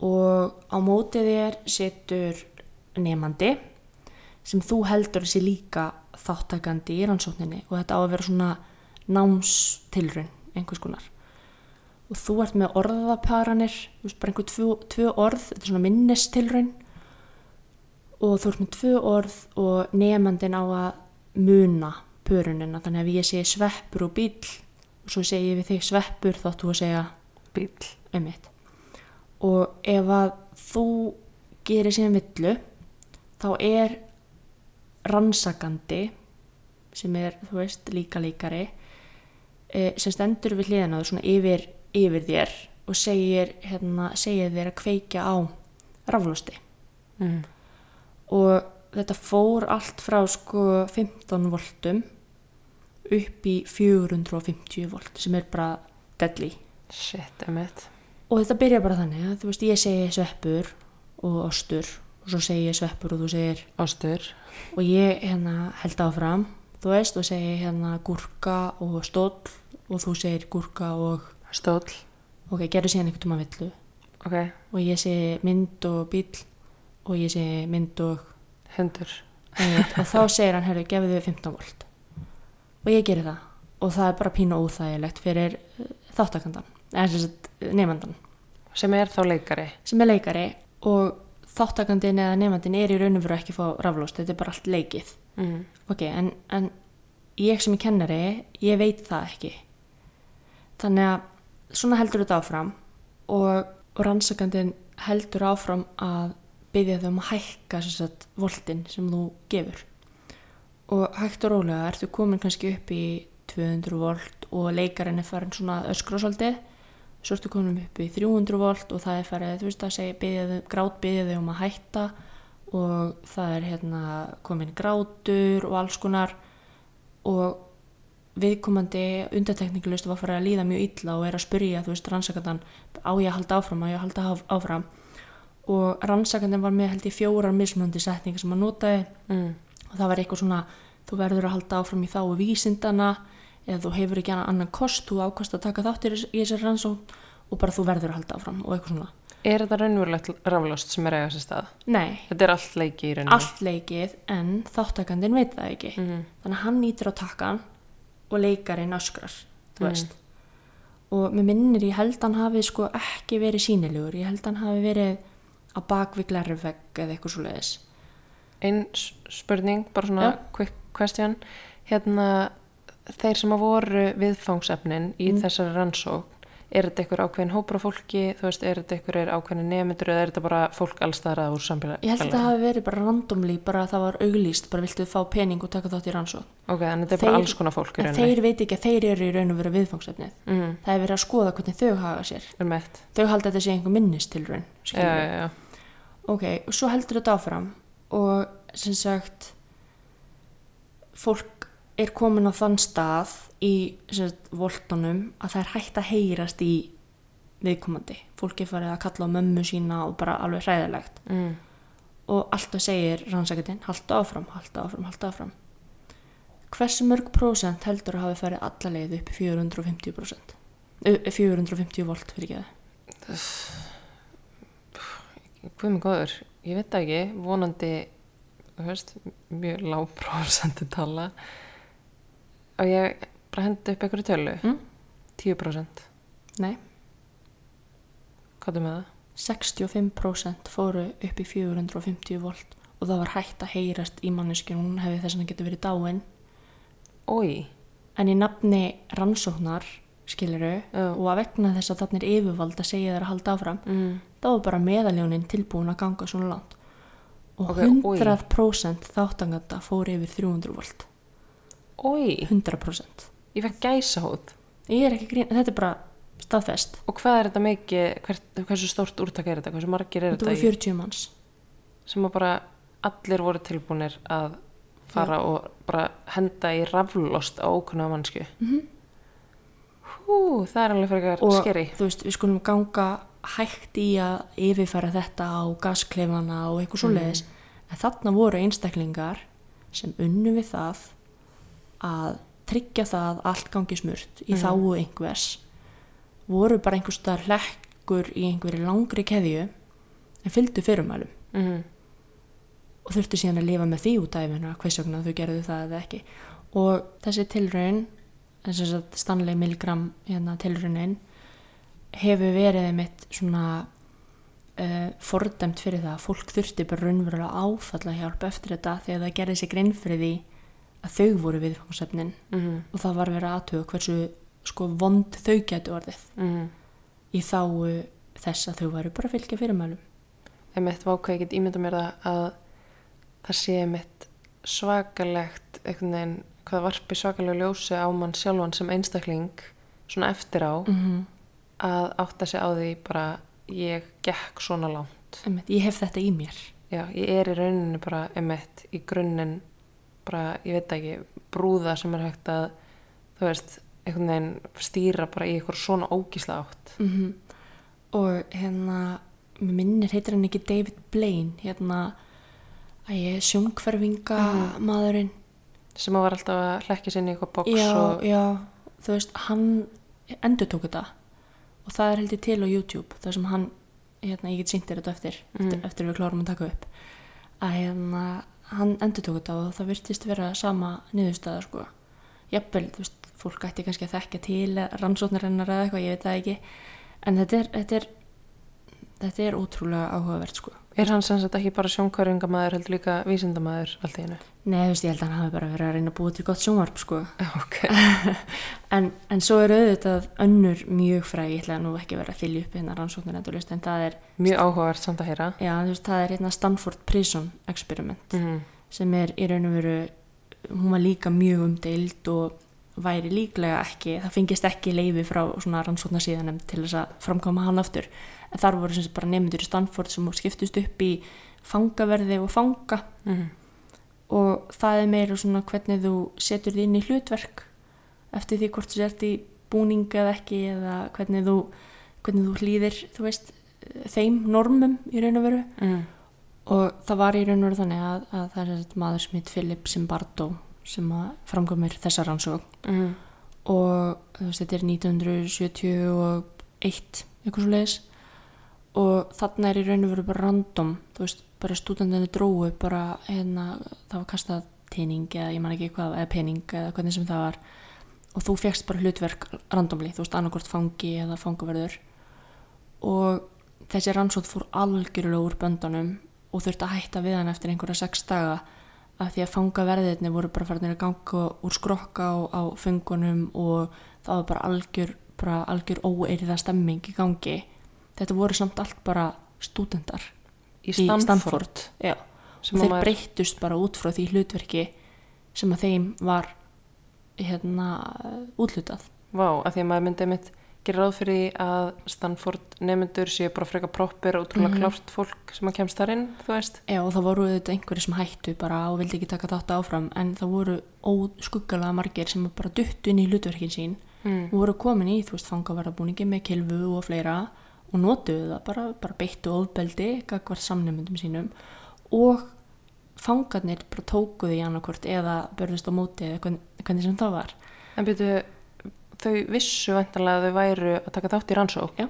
Og á mótið þér setur nefandi sem þú heldur þessi líka þáttakandi í rannsókninni og þetta á að vera svona námstilrun einhvers konar. Og þú ert með orðaparanir þú veist bara einhver tvö, tvö orð þetta er svona minnistilrun og þú ert með tvö orð og nefandin á að muna pörunina þannig að ef ég segi sveppur og bíl og svo segi ég við þig sveppur þá áttu að segja
Bíl.
einmitt og ef að þú gerir síðan villu þá er rannsakandi sem er, þú veist, líka líkari e, sem stendur við hliðina á þér svona yfir, yfir þér og segir, hérna, segir þér að kveikja á raflósti
Mm.
Og þetta fór allt frá sko 15 voltum upp í 450 volt sem er bara deadly
Shit, emitt.
og þetta byrja bara þannig að þú veist ég segi sveppur og ostur og svo segi ég sveppur og þú segir
Ástur.
og ég hérna held áfram þú veist og segi hérna gúrka og stóll og þú segir gúrka og
Stóll.
ok, gerðu síðan einhvern tóma villu
Ok.
og ég segi mynd og bíl og ég segi mynd og einmitt, og þá segir hann, herru, gefðu þið 15 volt. Og ég geri það. Og það er bara pínu óþægilegt fyrir uh, þáttakandan, eða nefndan
Sem er þá leikari.
sem er leikari og þáttakandin eða nefndin er í raun og veru ekki að fá raflóst, þetta er bara allt leikið.
Mm.
ok, en, en ég sem er kennari, ég veit það ekki. Þannig að svona heldur þetta áfram og, og rannsakandin heldur áfram að byggja þau um að hækka sagt, voltin sem þú gefur. Og hægt og rólega ertu komin kannski upp í 200 volt og leikarinn er farin svona öskra svolítið. Svo ertu komin upp í 300 volt og það er farið, þú veist að segja, grát byggja þau um að hætta. Og það er hérna komin grátur og alls konar. Og viðkomandi undartekningalust var farið að líða mjög illa og er að spyrja, þú veist, rannsakandin á ég að halda áfram, á ég að halda áf- áfram og rannsakandin var með held ég fjórar mismunandi setningar sem hann notaði
Mm.
og það var eitthvað svona þú verður að halda áfram í þá vísindana eða þú hefur ekki annan kost þú ákast að taka þáttir í þessari rannsókn og bara þú verður að halda áfram og eitthvað svona
Er þetta raunverulegt raflóst sem er eiga sér stað?
Nei,
Þetta er allt leiki í rauninni.
allt leikið en þáttakandinn veit það ekki
Mhm.
þannig að hann nýtir á takkan og leikarinn öskrar þú veist og mér minnir ég held hann hafi sko ekki verið sínilegur ég held hann hafi verið á bakvið glervegg eða eitthvað svo leiðis
Einn spurning, bara svona
Já.
quick question. Hérna, þeir sem að voru viðfangsefnin í
Mm.
þessari rannsókn, er þetta einhver ákveðin hópur af fólki, þú veist, er þetta einhver ákveðin nefndur eða er þetta bara fólk allstaðrað úr samfélagi?
ég held að það hafi verið bara randomly bara að það var auglýst, bara viltu fá pening og taka þátt í rannsókn
Ok, þannig þetta er bara alls konar fólk í
en
rauninni.
þeir veit ekki að þeir eru í raun og veru viðfangsefnið
Mm,
það er verið að skoða hvernig þau haga sér þau halda að þetta sé einhver minnistilraun
Já,
skilurðu.
já, já.
ok, og svo heldur þetta áfram og sem sagt fólk er komin á þann stað í voltunum að það er hægt að heyrast í viðkomandi fólk er farið að kalla á mömmu sína og bara alveg hræðilegt
Mm.
og alltaf segir rannsaketinn halda áfram, halda áfram, halda áfram hversu mörg prósent heldur að hafi farið alla leið upp í 450 prósent 450 volt fyrir ekki
Hvað með góður? Ég veit það ekki, vonandi, þú veist, mjög lág prósentu tala. Og ég bara hendi upp einhverju tölu.
Mm?
10%.
nei,
Hvað er með það?
65% fóru upp í 450 volt og það var hægt að heyrast í manneskinu, hún hefði þess að getur verið dáin
Ói,
en í nafni rannsóknar skiluru
Já.
og að vegna þess að þarna er yfirvald að segja þær að halda áfram
mm.
þá var bara meðaljónin tilbúin að ganga svona langt og
Ok, oj.
100% þáttanganda fór yfir 300 volt
ói,
100%
ég fekk gæsa hóð.
ég er ekki grín, þetta er bara staðfest
Og hvað er þetta mikið, hvert, hversu stórt úrtak er þetta, hversu margir er
þetta
þetta
voru 40 manns
sem að bara allir voru tilbúinir að fara og bara henda í raflost á ókunna mannsku.
Mhm.
Hú, það er alveg frekar
og
skeri.
þú veist, við skulum ganga hægt í að yfirfæra þetta á gasklefana og eitthvað svoleiðis en þarna voru einstaklingar sem unnu við það að tryggja það að allt gangi smurt í þáu einhvers. Voru bara einhvers staðar hlekkur í einhverju langri keðju en fylgdu fyrirmælum.
Mm
og þurftu síðan að lifa með því út æfina hvers vegna þau gerðu það eða ekki. Og þessi tilraun þess að Stanley Milgram hérna, tilraunin hefur verið einmitt svona uh, fordæmt fyrir það að fólk þurfti bara raunverulega áfalla hjálp eftir þetta þegar það gerði sig grein fyrir því að þau voru viðfangsefnin
-hmm.
og það var verið aðtöðu hversu sko vond þau getur orðið
Mm
í þáu þess að þau varu bara að fylgja fyrirmælum
Einmitt vákvað ég get ímynda mér það að það sé einmitt svakalegt einhvern veginn, hvað varpi svakalega ljósi á mann sjálfan sem einstakling svona eftir á
mm -hmm.
að átta sig á því bara ég gekk svona langt
ég hef þetta í mér
já, ég er í rauninni bara einmitt í grunninn bara, ég veit ekki, brúða sem er hægt að þú veist, einhvern veginn stýra bara í eitthvað svona ógísla átt.
Mm og hérna mér minnir heitir hann ekki David Blaine? Hérna að ég er sjónkverfinga maðurinn
sem að var alltaf að hlekki sinni í eitthvað box
já,
og
já, þú veist hann endur tók þetta. Og það er heldur til á YouTube þar sem hann, hérna, ég get sýnt þér þetta eftir, eftir eftir við klárum að taka upp. Að hérna, hann endur tók þetta og það virtist vera sama niðurstaða sko, jafnvel, þú veist fólk ætti kannski að þekka til rannsóknarinnar eða eitthvað, ég veit það ekki. En þetta er, þetta er þetta er ótrúlega áhugavert sko.
Er hann sem sagt ekki bara sjónkværingamæður heldur líka vísindamæður allt í hennu
Nei, þú veist, ég held að hann hafi bara verið að reyna að búa til gott sjónvarp sko.
Ok,
en, en svo er auðvitað önnur mjög fræg, ég ætla nú ekki að vera að þylja upp hérna rannsóknir endurlist, en það er
mjög áhugavert samt að heyra.
Já, þú veist, það er hérna Stanford Prison Experiment
mm
sem er í raun og veru hún var líka mjög umdeild og væri líklega ekki, það fengist ekki leifi frá svona rannsóknarsíðanum til þess að framkoma hann aftur. En þar voru sem sagt bara nefndur í Stanford sem skiptust upp í fangaverði og fanga.
-hmm.
Og það er meira svona hvernig þú setur inn í hlutverk eftir því hvort þú sért í búning eða ekki eða hvernig þú, hvernig þú hlýðir þú veist, þeim normum í raun og veru
Mm.
og það var í raun og veru þannig að, að það er þessi maður sem heit Philip Zimbardo sem að framkomir þessa rannsók
Mm.
og þú veist, þetta er 1971 eitthvað svo leiðis og þarna er í raun og veru bara random þú veist, bara stúdendinni dróu bara hérna, það var kastað tening eða ég man ekki hvað, eða pening eða hvernig sem það var. Og þú fegst bara hlutverk randomli, þú veist, annarkort fangi eða fangaverður. Og þessi rannsótt fór algjörlega úr böndunum og þurfti að hætta við hann eftir einhverja sex daga af því að fangaverðirni voru bara farinir að ganga úr skrokka á, á fengunum og það var bara algjör, algjör óeiriða stemming í gangi. Þetta voru samt allt bara stúdendar
í Stanford,
Já,
sem
og
að
þeir
maður-
breyttust bara út frá því hlutverki sem að þeim var hérna útlutað.
Vá, að því að maður myndi mitt gera ráð fyrir því að Stanford nefnendur séu bara freka proppir og
Mhm.
útrúlega klárt fólk sem að kemst þar inn, þú veist
Já, og það voru auðvitað einhverjir sem hættu bara og vildi ekki taka þátt áfram en það voru óskuggalega margir sem bara duttu inn í hlutverkin sín
mm.
og voru komin í, þú veist, fangaverðabúningi með kilfu og fleira og notuðu það bara, bara beittu ofbeldi gagvart samnefndum sínum og fangarnir bara tókuðu í annarkvort eða börðust á móti eða hvernig, sem það var
En byrju, þau vissu vantanlega að þau væru að taka þátt í rannsók
Já.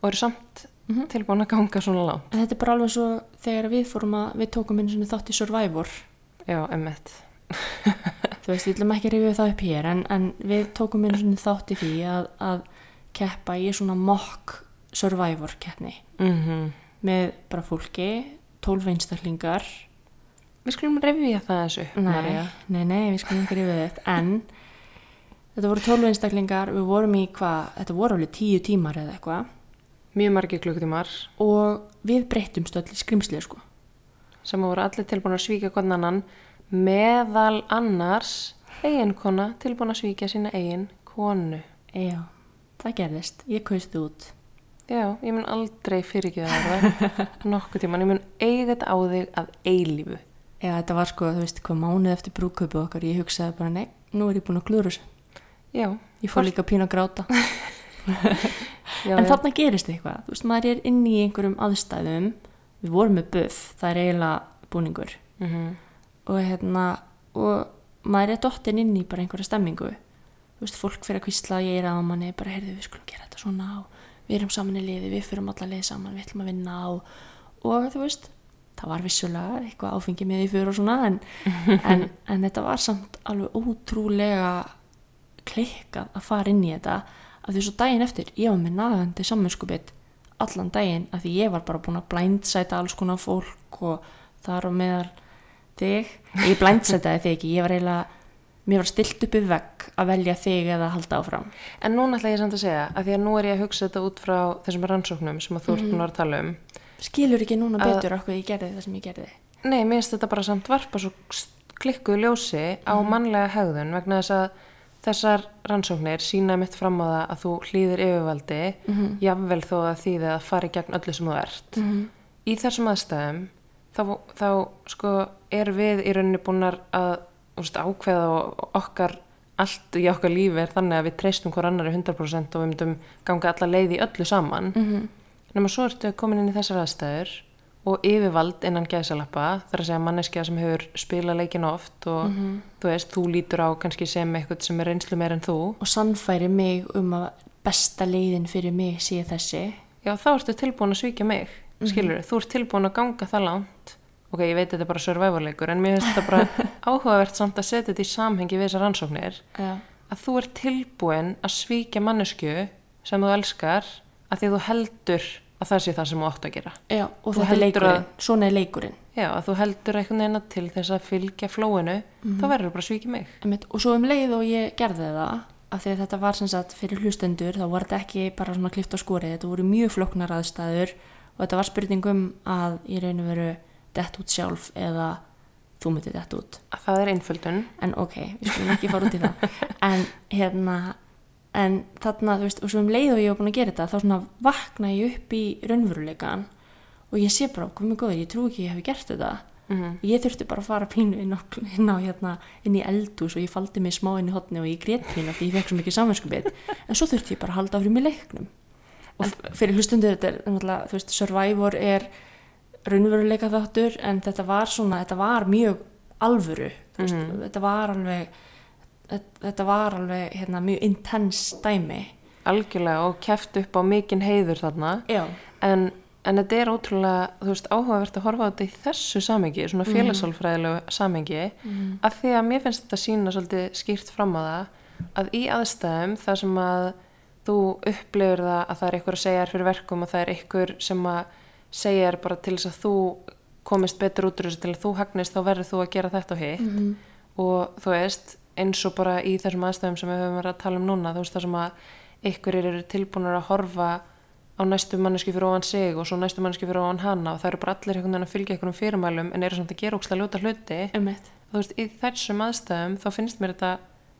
og eru samt
Mhm.
tilbúin að ganga svona langt
en þetta er bara alveg svo þegar við fórum að við tókum einu svona þátt í Survivor
Já, emmitt
þú veist, við ætlum ekki rifja það upp hér en, en við tókum einu svona þátt í því að, að keppa í svona mock Survivor keppni.
Mm
með bara fólki, 12 einstaklingar.
Við skulum revja það þessu
Nei, nei, nei, við skulum ekki rifið þetta en þetta voru 12 einstaklingar við vorum í hvað, þetta voru alveg 10 tímar eða eitthvað.
Mjög margir klukkutímar.
Og við breyttumst öll í skrimslið sko.
Sem voru allir tilbúin að svíkja hvern annan meðal annars eiginkona tilbúin að svíkja sína eigin konu.
Já, það gerðist, ég kaust þið út
já, ég mun aldrei fyrirgeða það. Nokkuð tíman, ég mun eiga þetta á þig að eilífu.
Já, þetta var sko, þú veist, hvað mánuð eftir brúköpu okkar. Ég hugsaði bara, nei, nú er ég búin að klúra þessu.
Já,
Ég fór líka pínu að gráta.
Já,
En
já.
þarna gerist eitthvað, þú veist, maður er inn í einhverjum aðstæðum. Við vorum með buff, það er eiginlega búningur.
Mhm.
og hérna og maður er dottin inn í bara einhverja stemmingu. Þú veist, fólk fyrir að kvísla ég er að manni, bara heyrðu við skulum gera þetta svona og við erum saman í liði, við fyrum alla liði saman við ætlum að vinna og, og þú veist það var vissulega eitthvað áfengi með því fyrir og svona en, en, en þetta var samt alveg ótrúlega klikkað að fara inn í þetta af því svo daginn eftir, ég var með nagandi sammenskupið allan daginn af því ég var bara búin að blindsæta alls konar fólk og þar og meðal þig, ég blindsætaði þig ekki ég var eiginlega, mér var stilt upp í vegg að velja þig eða að halda áfram?
En núna ætla ég samt að segja, að því að nú er ég að hugsa þetta út frá þessum rannsóknum sem að þú ert búin að tala um.
skilur ekki núna
Að-
betur okkur ég gerði það sem ég gerði.
Nei, mér finnst þetta bara samt varpa svo klikkuð ljósi á mannlega hegðun vegna þess að þessar rannsóknir sína mitt fram á það að þú hlýðir yfirvaldi, jafnvel þó að þýði að fara í gegn öllu sem þú ert. Í þessum aðstæðum, þá, þá sko, er við í rauninni búnar að ákveða okkar allt í okkar lífi er þannig að við treystum hver annari 100% og við myndum ganga alla leið í öllu saman.
-hmm.
nema svo ertu komin inn í þessar aðstæður og yfirvald innan gæsalappa þar að segja manneskja sem hefur spilað leikin oft og þú veist, þú lítur á kannski sem eitthvað sem er reynslu meir en þú.
Og sannfæri mig um að besta leiðin fyrir mig sé þessi.
Já, þá ertu tilbúin að svíkja mig skilur, þú ert tilbúin að ganga það langt ok, ég veit þetta er bara survival-leikur en mér finnst þetta bara áhugavert samt að setja þetta í samhengi við þessar rannsóknir.
Já.
að þú ert tilbúin að svíkja mannesku sem þú elskar að því að þú heldur að það sé það sem þú átt að gera.
Já, og
Þú
þetta er leikurinn, svona er leikurinn.
Já, að þú heldur einhvern veginn að til þess að fylgja flóinu, þá verður bara að svíkja mig.
Einmitt, og svo um leið og ég gerði það af því að þetta var sem sagt fyrir hlustendur þá var þetta ekki bara svona klift á skori þetta voru mjög floknar aðstæður og þetta var spurningum að í raun og veru dett út sjálf eða þú myndið dett út?
Að það er einföldun.
en ok, við skulum ekki fara út í það. En hérna en þarna, þú veist, og svo um leið og ég var búin að gera þetta þá svona vakna ég upp í raunveruleikan og ég sé bara, mig góður, ég trú ekki ég hef gert þetta.
Mm
ég þurfti bara að fara pínu inn á, inn á hérna, inn í eldús og ég faldi mig smá inn í hotni og ég grét pínu því ég fekk svo mikið samverskubit en svo þurfti ég bara að halda áfram í leiknum. Og fyrir hlustundur þetta er þú veist, Survivor er raunveruleika þáttur en þetta var svona, þetta var mjög alvöru, þú veist, þetta var alveg þetta- var alveg hérna, mjög intens dæmi.
Algjörlega og keft upp á mikinn heiður þarna. En, en þetta er ótrúlega, þú veist, áhugavert að horfa á þetta í þessu samengi, svona félagsálfræðilegu samengi, af því að mér finnst þetta sína svolítið skýrt fram á það að í aðstæðum þar sem að þú upplifur það að það er einhver að segja þér fyrir verkum og það er einhver sem að segja þér bara til þess að þú komist betur út úr þessu til að þú hagnist þá verður þú að gera þetta og hitt. Og þú veist eins og bara í þessum aðstæðum sem við höfum verið að tala um núna þú veist það sem að einhverjir eru tilbúinur að horfa á næstu manneski fyrir ofan sig og svo næstu manneski fyrir ofan hana og það eru bara allir einhvern veginn að fylgja einhvern fyrirmælum en eru samt að gera ókslega ljóta hluti.
Eitt
þú veist, í þessum aðstæðum þá finnst mér þetta,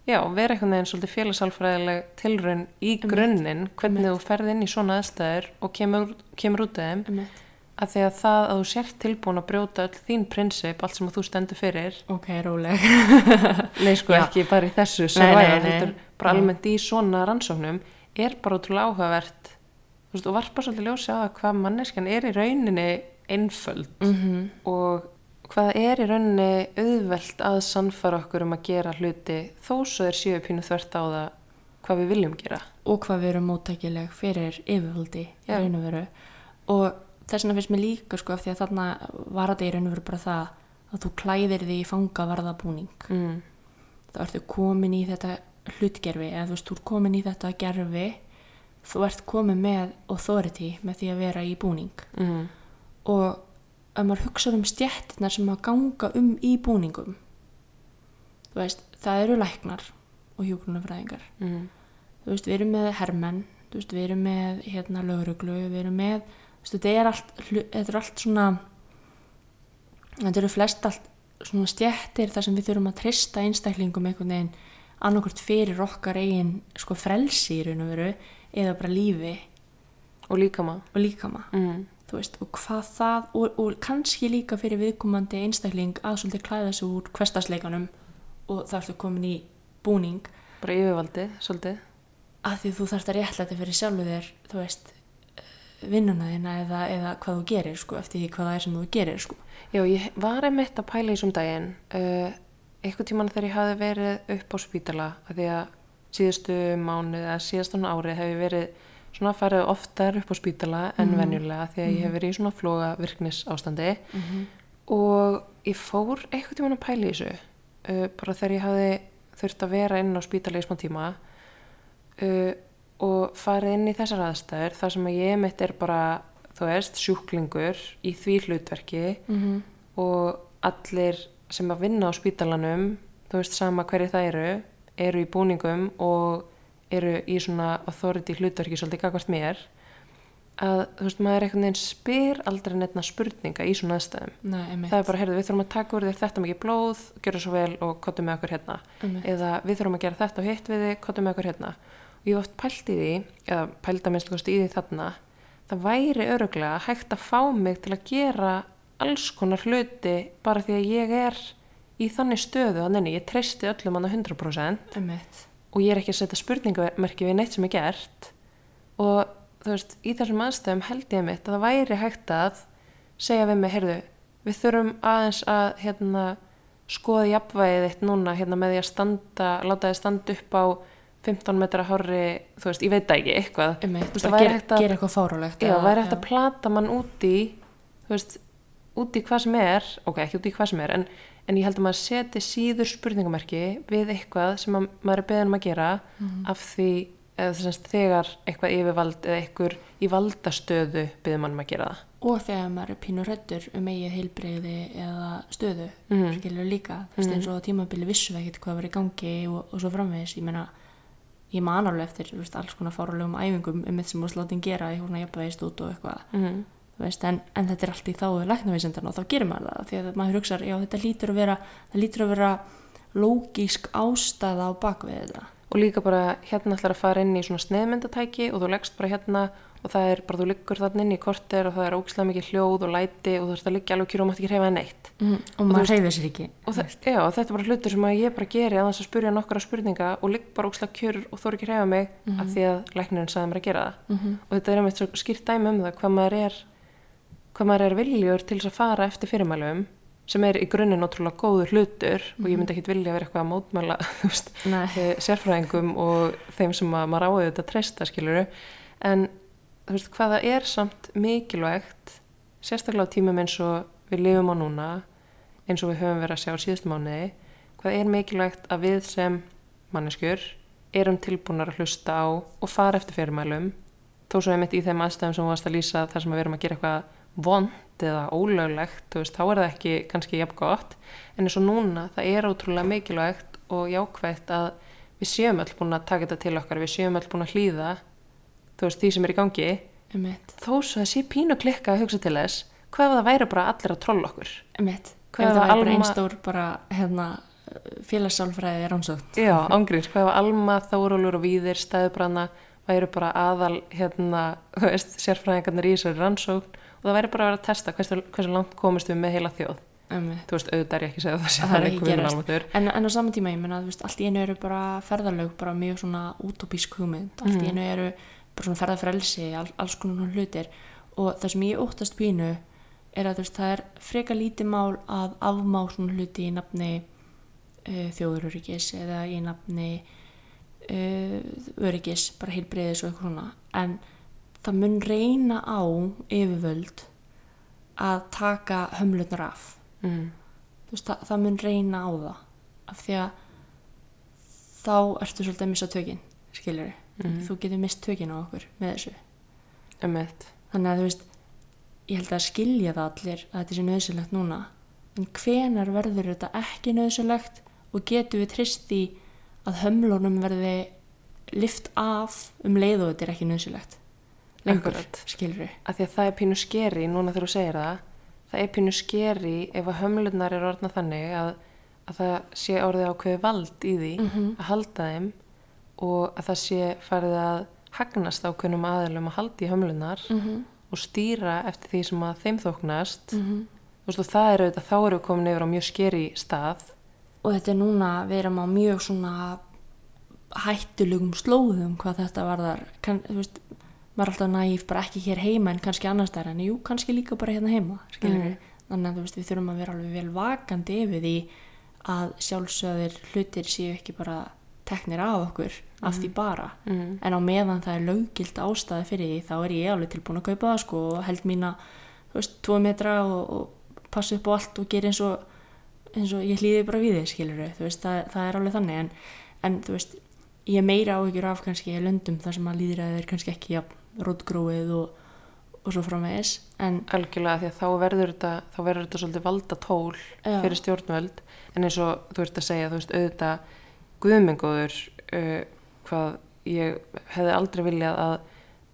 já, vera einhvern veginn svolítið félagsalfræðileg tilraun í grunninn, hvernig þú ferð inn í svona aðstæður og kemur, kemur út af þeim.
Eitt
að því að það að þú sért tilbúin að brjóta öll þín prinsip, allt sem þú stendur fyrir.
Ok, róleg.
Nei sko
Já.
ekki bara í þessu
Nei, nei, nei.
bara almennt í svona rannsóknum er bara ótrúlega áhugavert. Veist, og varpa svolítið ljósi á hvað manneskjan er í rauninni einföld
mm
og hvað er í rauninni auðvelt að sannfara okkur um að gera hluti þó svo þeir séu pínu þvert á það hvað við viljum gera.
Og hvað við erum móttækileg fyrir veru. Og þess vegna finnst mér líka sko af því að þarna var þetta í raun og veru bara það að þú klæðir því í fangavarða búning
mm.
þá ertu komin í þetta hlutgerfi eða þú veist, þú ert komin í þetta gerfi þú ert komin með authority með því að vera í búning
Mm.
og ef maður hugsa um stjettirnar sem að ganga um í búningum þú veist, það eru læknar og hjúgrunafræðingar
mm.
þú veist, við erum með hermenn þú veist, við erum með hérna lögreglu, við erum með veist, þetta er allt, þetta er allt svona þetta eru flest allt svona stjettir þar sem við þurfum að trista einstaklingum einhvern veginn annarkvort fyrir okkar eigin sko frelsi í raun og veru eða bara lífi.
Og líkama.
Og líkama.
Mm.
þú veist, og hvað það og, og kannski líka fyrir viðkomandi einstakling að svolítið klæða sig úr hverstasleikanum og það ertu komin í búning.
Bara yfirvaldi, svolítið.
Að því þú þarft að réttlæta fyrir sjálfu þér þú veist, vinnuna þína eða, eða hvað þú gerir, sko, eftir því hvað það er sem þú gerir, sko.
Já, ég var einmitt að pæla í þessum daginn uh, eitthvað tíman þegar ég hafi verið upp á spítala því að síðustu mánuð eða síðastan árið hef ég verið svona farið oftar upp á spítala en venjulega því að ég hef verið í svona floga virknis ástandi og ég fór eitthvað tíman að pæla í þessu uh, bara þegar ég hafi þurft að vera inn á spítala í smá tíma uh, og farið inn í þessar aðstæður þar sem að ég mitt er bara þú veist, sjúklingur í því hlutverki
-hmm.
og allir sem að vinna á spítalanum þú veist sama hverju það eru eru í búningum og eru í svona authority hlutverki svolítið gagvart mér að þú veist maður einhvern veginn spyr aldrei nefna spurninga í svona aðstæðum
Nei,
það er bara, heyrðu, við þurfum að taka úr þér þetta mikið blóð gjöra svo vel og kottum með okkur hérna
Einmitt.
eða við þurfum að gera þetta og hitt við þig kottum með okkur hérna og ég oft pælt í því eða pælt að minnst í því þarna það væri öruglega hægt að fá mig til að gera alls konar hluti bara því að ég er í þannig stöðu að neini, ég treysti öllum hann 100%
Einmitt.
og ég er ekki að setja spurningamerki við neitt sem er gert og þú veist, í þessum aðstæðum held ég mitt að það væri hægt að segja við mig, heyrðu, við þurfum aðeins að hérna, skoða jafnvægið eitt núna hérna, með því að standa, láta þið standa upp á 15 metra hári, þú veist, ég veit það ekki, eitthvað
Einmitt.
Þú veist,
Það
það væri hægt að-
gera eitthvað fárálegt.
Já,
eða-
væri hægt að plata mann út í, þú veist, út í hvað sem er, ok, ekki út í hvað sem er, en, en ég held að maður seti síður spurningamerki við eitthvað sem að, maður er beðin um að gera af því, eða þess að þegar eitthvað yfirvald eða eitthvað í valdastöðu beðin mann um að gera það.
Og þegar maður er pínur hrættur um eigið heilbreyði eða stöðu,
Mhm.
skilur líka, þú veist, eins og tímabili vissum við ekkert hvað var í gangi og, og svo framvegis, ég meina, ég man alveg eftir, veist, alls konar fárulegum æfingum um eitt sem voru sláttinn gera í svona jafnvægist út og eitthvað,
Mm
þú veist, en, en þetta er allt í þáu læknavísindana og þá gerir maður það, því að maður hugsar, já, þetta lítur að vera, það lítur að vera lógísk ástæða á bakvið þetta.
Og líka bara hérna ætlar að fara inn í svona sneiðmyndatæki og þú leggst bara hérna og það er bara, þú liggur þarna inn í korter og það er ógislega mikið hljóð og læti og þú ert að liggja alveg kjur og mátt ekki hreyfa neitt.
Mm, og maður hreyfir sér ekki.
Og það, já, þetta er bara hlutur sem ég bara geri að þess að spurja nokkra spurninga og ligg bara ógislega kjur og þú ekki hreyfa mig af því að læknirinn sagði mér að gera það.
Mhm.
Og þetta er einmitt svo skýrt dæmi um það hvað maður er, hvað maður er viljur til þess að fara eftir fyrirmælum sem er í grunninn ótrúlega góður hlutur og ég myndi ekkit vilja vera eitthvað að mótmæla eh, sérfræðingum og þeim sem að maður áður þetta treysta skiluru en þú veist hvað það er samt mikilvægt sérstaklega á tímum eins og við lifum á núna eins og við höfum verið að sjá síðustu mánuði hvað er mikilvægt að við sem manneskjur erum tilbúnar að hlusta á og fara eftir fyrirmælum þó svo einmitt í þeim aðstæðum sem þú varst að lýsa þar sem við erum að gera eitthvað vond eða ólöglegt, veist, þá er það ekki kannski jafn gott, en eins og núna það er ótrúlega mikilvægt og jákvægt að við séum öll búin að taka þetta til okkar, við séum öll búin að hlýða þú veist, því sem er í gangi
Emitt,
þó svo það sé pínu klikka að hugsa til þess hvað það væri bara allir að trolla okkur
emitt.
Hvað ef
það var bara
Alma-
einn stór bara, hérna, félagssálfræði rannsókn.
Já, ángríns, hvað ef Alma, Þórólur og Víðir stæðubranna væri bara aðal hérna, þú veist, sérfræðingarnir í þessari rannsókn og það væri bara að vera að testa hversu, hversu langt komist við með heila þjóð
Emitt.
þú veist, auðvitað er ég ekki að segja það
Það er
er
ekki gerast. En, en á saman tíma, ég veist, allt í einu eru bara ferðalög, bara mjög svona útópísk hugmynd, allt í einu eru bara svona ferðafrelsi, all, alls konar hlutir. Og það sem ég óttast pínu er að þú veist, það er freka lítið mál að afmá svona hluti í nafni uh, þjóðuröryggis eða í nafni uh, öryggis, bara heilbreyðis og eitthvað svona, en það mun reyna á yfirvöld að taka hömlunar af.
Mm.
veist, það, það mun reyna á það. Af því að þá ertu svolítið að missa tökin skilur
Mhm.
þú getur mist tökin á okkur með þessu.
Emmett
þannig að þú veist ég held að skilja það allir að þetta sé nöðsynlegt núna. En hvenar verður þetta ekki nöðsynlegt og getur við trist í að hömlunum verði lift af um leið og þetta er ekki nöðsynlegt lengur, skilur við
að því að það er pínu skeri núna þegar þú segir það. Það er pínu skeri ef að hömlunar eru orðna þannig að, að það sé orðið ákveði vald í því
Mhm.
að halda þeim og að það sé farið að hagnast ákveðnum aðilum að halda í hömlunar
-hmm.
og stýra eftir því sem að þeim þóknast. Þú veist og það er auðvitað þá eru við komin yfir á mjög skeri stað.
Og þetta er núna við erum á mjög svona hættulegum slóðum hvað þetta varðar. Kann, veist, maður er alltaf næf bara ekki hér heima en kannski annars þar en jú, kannski líka bara hérna heima
Mm.
þannig að veist, við þurfum að vera alveg vel vakandi yfir því að sjálfsögðir hlutir séu ekki bara teknir af okkur af því bara
mm.
en á meðan það er löggilt ástæði fyrir því þá er ég alveg tilbúin að kaupa það sko og held mína, veist, tvo metra og, og passa upp á allt og gera eins og eins og ég hlýði bara við þið skilur veist, það, það er alveg þannig en, en þú veist, ég meira áhyggjur af kannski löndum þar sem að líðræðið er kannski ekki jafn rótgróið og, og svo framvegis en
algjörlega því að þá verður þetta þá verður þetta svolítið valda tól
Já.
fyrir stjórnvöld en eins og þú ert að segja þú veist auðvitað guðmengóður uh, hvað ég hefði aldrei viljað að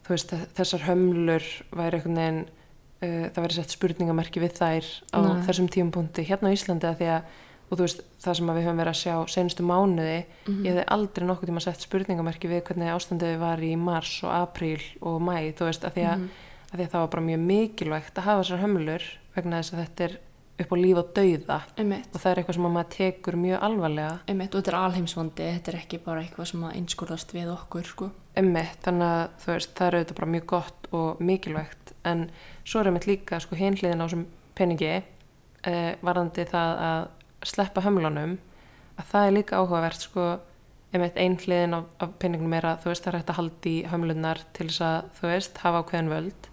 veist þessar hömlur væri einhvern veginn uh, það væri sett spurningamerki við þær á
Nei.
þessum tímapunkti hérna á Íslandi að því að og þú veist það sem við höfum verið að sjá senustu mánuði
Mhm.
ég hefði aldrei nokkuð tíma sett spurningamerki við hvernig ástandið var í mars og apríl og mæ þú veist að því að,
Mhm.
að því að það var bara mjög mikilvægt að hafa þessar hömlur vegna þess að þetta er upp á líf og dauða.
Einmitt,
og það er eitthvað sem að maður tekur mjög alvarlega.
Einmitt og þetta er alheimsvandi þetta er ekki bara eitthvað sem að einskorðast við okkur sko.
Emmitt, þannig að veist, það er auðvitað bara mjög gott og mikilvægt. En svo er einmitt líka sko hinliðin á þessum peningi eh, varðandi það að sleppa hömlunum að það er líka áhugavert sko einmitt einhliðin af, af peningnum er að þú veist það er hægt að haldi hömlunar til þess að þú veist hafa ákveðin völd.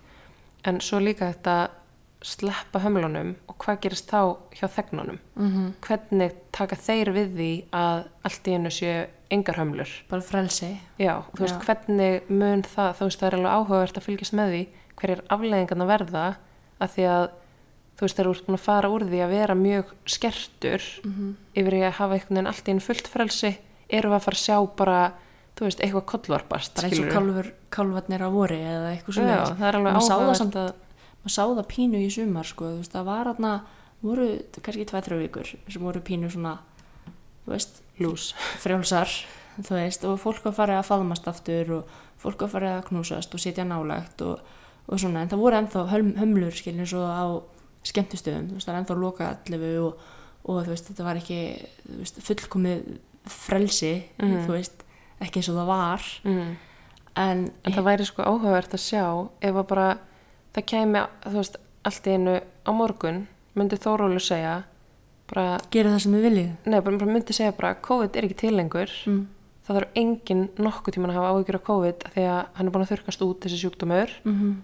En svo líka þetta sleppa hömlunum og hvað gerist þá hjá þegnunum?
Mm -hmm.
hvernig taka þeir við því að allt í einu séu engar hömlur?
Bara frelsi.
Já, veist, hvernig mun það, þú veist, það er alveg áhugavert að fylgjast með því hverjir afleðingarna verða að því að, þú veist, það eru búin að fara úr því að vera mjög skertur
mm
yfir í að hafa einhvern veginn allt í einu fullt frelsi, við að fara að sjá bara, þú veist, eitthvað kollvarpast,
bara eins og kálfarnir á vori eða eitthvað
Já,
svona
það er alveg áhugavert. að,
maður sá það pínu í sumar sko, þú veist, það var aðna voru kannski tvæ-þrjá vikur sem voru pínu svona þú veist,
lús.
frjálsar þú veist, og fólk var farið að faðmast aftur og fólk var farið að knúsast og sitja nálægt og, og svona, en það voru ennþá höm, hömlur skilin eins og á skemmtustöðum þú veist, það er ennþá loka allifu og, og þú veist, þetta var ekki veist, fullkomið frelsi
Mhm.
þú veist, ekki eins og það var
Mm.
en,
En það væri sko áhugavert að sjá ef að bara, það kæmi, þú veist, allt í einu á morgun, myndi Þórólu segja, bara,
gera það sem þið viljið
nei, bara myndi segja bara, COVID er ekki til lengur,
mm.
það þarf enginn nokkuð tíman að hafa áhyggjur af COVID því að hann er búin að þurkast út þessi sjúkdómur
Mm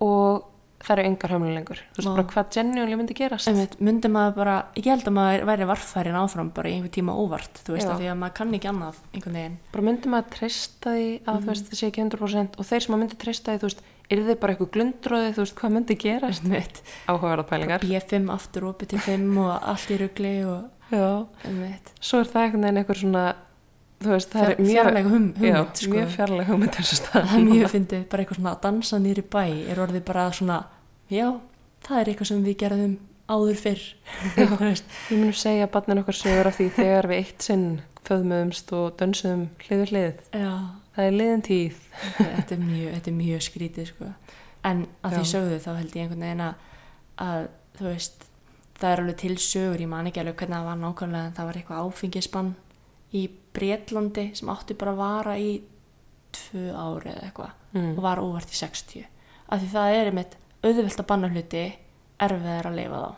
og það eru engar hömlu lengur þú veist
Vá.
bara hvað genuinely myndi gerast
Einmitt, myndi maður bara, ég held að maður væri varfærin áfram bara í einhver tíma óvart, þú veist,
Já.
af því að maður kann ekki annað einhvern veginn.
bara myndi maður treysta því að þú veist það sé ekki 100% og þeir sem maður myndi treysta því þú veist, er þið bara eitthvað glundróði þú veist hvað myndi gerast?
Einmitt,
áhugaverða pælingar.
B5 aftur opið til 5 og allt í rugli og, einmitt,
svo er það einhvern veginn eitthvað svona þú veist það er mjög
fjarlæg hum, hugmynd, sko.
mjög fjarlæg hugmynd
Það er mjög fyndið, bara eitthvað svona að dansa nýri bæ er orðið bara svona, já, það er eitthvað sem við gerðum áður fyrr.
Við munum segja barnin okkar sögur af því þegar við eitt sinn föðmuðumst og dönsuðum hlið það er liðin tíð.
Þetta er mjög, þetta er mjög skrítið sko. en að því sögðu þá held ég einhvern veginn að, að þú veist, það er alveg til sögur ég man ekki alveg hvernig það var nákvæmlega en það var eitthvað áfengisbann í Breitlandi sem átti bara að vara í tvö ári eða eitthvað
mm.
og var óvart í 60 af því það er einmitt auðvelt að banna hluti erfið að lifa þá.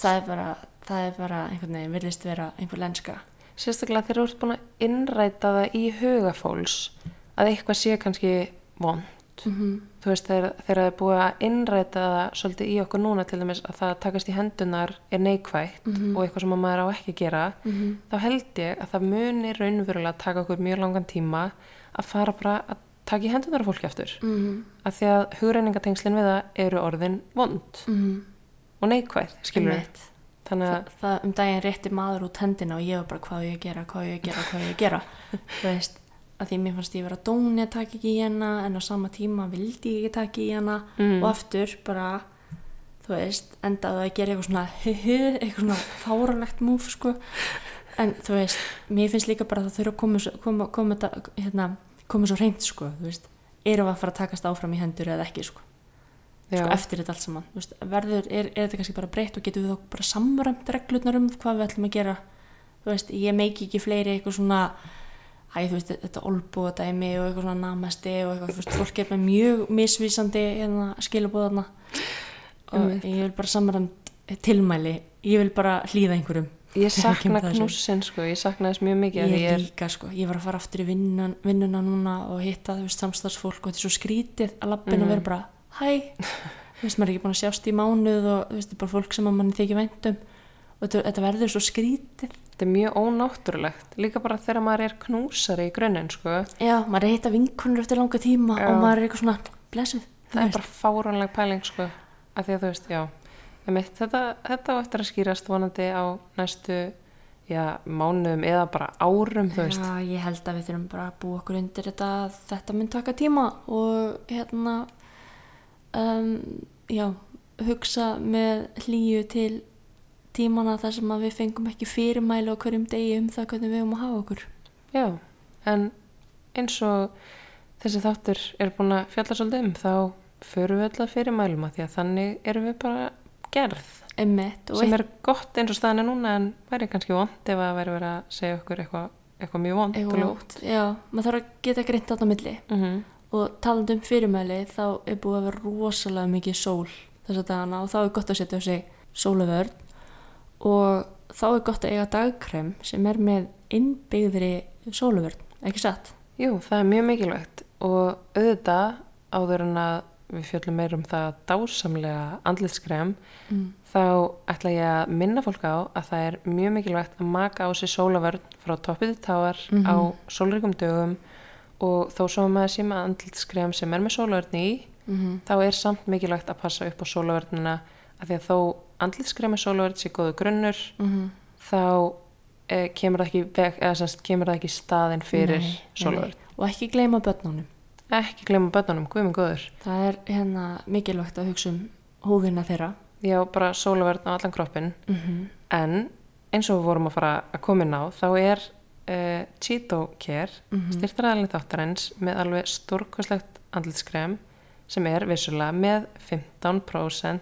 Það er bara, það er bara einhvern veginn virðist vera einhver lenska
sérstaklega þegar þú ert búin að innræta það í hugafólks að eitthvað sé kannski vond
mm -hmm.
þú veist þegar, það er búið að innræta það svolítið í okkur núna til dæmis að það að takast í hendunar er neikvægt
Mhm.
og eitthvað sem að maður á ekki að gera þá held ég að það muni raunverulega taka okkur mjög langan tíma að fara bara að taka í hendunar fólki aftur
mm
af því að hugreiningatengslin við það eru orðin vond
-hmm.
og neikvæð, skilur við. Þannig að,
það, það um daginn rétti maður út hendina og ég var bara hvað ég að gera, hvað ég að gera, hvað ég að gera? Þú veist, að því mér fannst ég vera dóni að taka ekki í hana en á sama tíma vildi ég ekki taka í hana.
Mm.
og aftur bara þú veist, endaði að gera eitthvað svona eitthvað svona fáralegt múf sko, en þú veist mér finnst líka bara að það þurfa að koma, koma, koma, hérna, koma svo reynd sko, þú veist, við að fara að takast áfram í hendur eða ekki sko sko, eftir þetta allt saman. Veist, verður, er, er þetta kannski bara breytt og getum við þá bara samræmt reglurnar um hvað við ætlum að gera? Veist, ég meiki ekki fleiri eitthvað svona æ, veist, þetta olbúðadæmi og eitthvað svona namasti og eitthvað, fólk er með mjög misvísandi hérna, skilabóðarna og
Einmitt.
ég vil bara samræmt tilmæli, ég vil bara hlýða einhverjum
ég sakna knúsin sko, ég sakna þess mjög mikið
ég
ég
líka sko, ég var að fara aftur í vinnan, vinnuna núna og hitta þú veist samstagsfólk og þetta er svo skrítið að lappin
Mhm.
og vera bara hæ, þú veist maður er ekki búin að sjást í mánuð og þú veist þetta er bara fólk sem að manni þykir væntum og þetta, þetta verður svo skrítið
þetta er mjög ónáttúrulegt. Líka bara þegar maður er knúsari í grunninn sko,
já, maður er að hitta vinkunur eftir langa tíma
Já.
og maður er eitthvað svona blessuð
það er
veist.
bara fáránleg pæling sko, af því að þú veist, já. Einmitt, þetta, þetta á eftir að skýrast vonandi á næstu já, mánuðum eða bara árum
Já, ég held að við þurfum bara að búa okkur undir þetta að þetta mun taka tíma og hérna um, já, hugsa með hlýju til tímana þar sem við fengum ekki fyrirmæli á hverjum degi um það hvernig við höfum að hafa okkur.
já en eins og þessi þáttur er búin að fjalla svolítið um þá förum við öll að fyrirmælum að því að þannig erum við bara gerð
Emmett
sem er gott eins og staðan er núna en væri kannski vond ef að væri verið að segja okkur eitthvað eitthvað mjög vond.
Já, maður þarf að geta greint þarna á milli
mm
og talandi um fyrirmæli þá er búið að vera rosalega mikið sól þess að dagana og þá er gott að setja á sig sólavörn og þá er gott að eiga dagkrem sem er með innbyggðri sólavörn, ekki satt?
Jú, það er mjög mikilvægt og auðvitað áður en að við fjöllum meir um það dásamlega andlitskrem
Mm.
þá ætla ég að minna fólk á að það er mjög mikilvægt að maka á sig sólavörn frá toppið til táar
Mhm.
á sólríkum dögum og þó svo að maður sé með andlitskrem sem er með sólavörn í
Mm -hmm.
þá er samt mikilvægt að passa upp á sólavörnina af því að þó andlitskrem með sólavörn sé góðu grunnur
Mhm.
þá eh, kemur það ekki, veg, eða, semst, kemur það ekki í staðinn fyrir sólavörn
og ekki gleyma börnunum
ekki glemma bönnunum, guðminn góður
það er hérna mikilvægt að hugsa um húðina þeirra
já, bara sólavörn á allan kroppin
mm -hmm.
en eins og við vorum að fara að koma inn á þá er uh, Cheeto Care mm
Mhm.
styrtaræðalinn þáttarins með alveg stórkostlegt andlitskrem sem er vissulega með 15%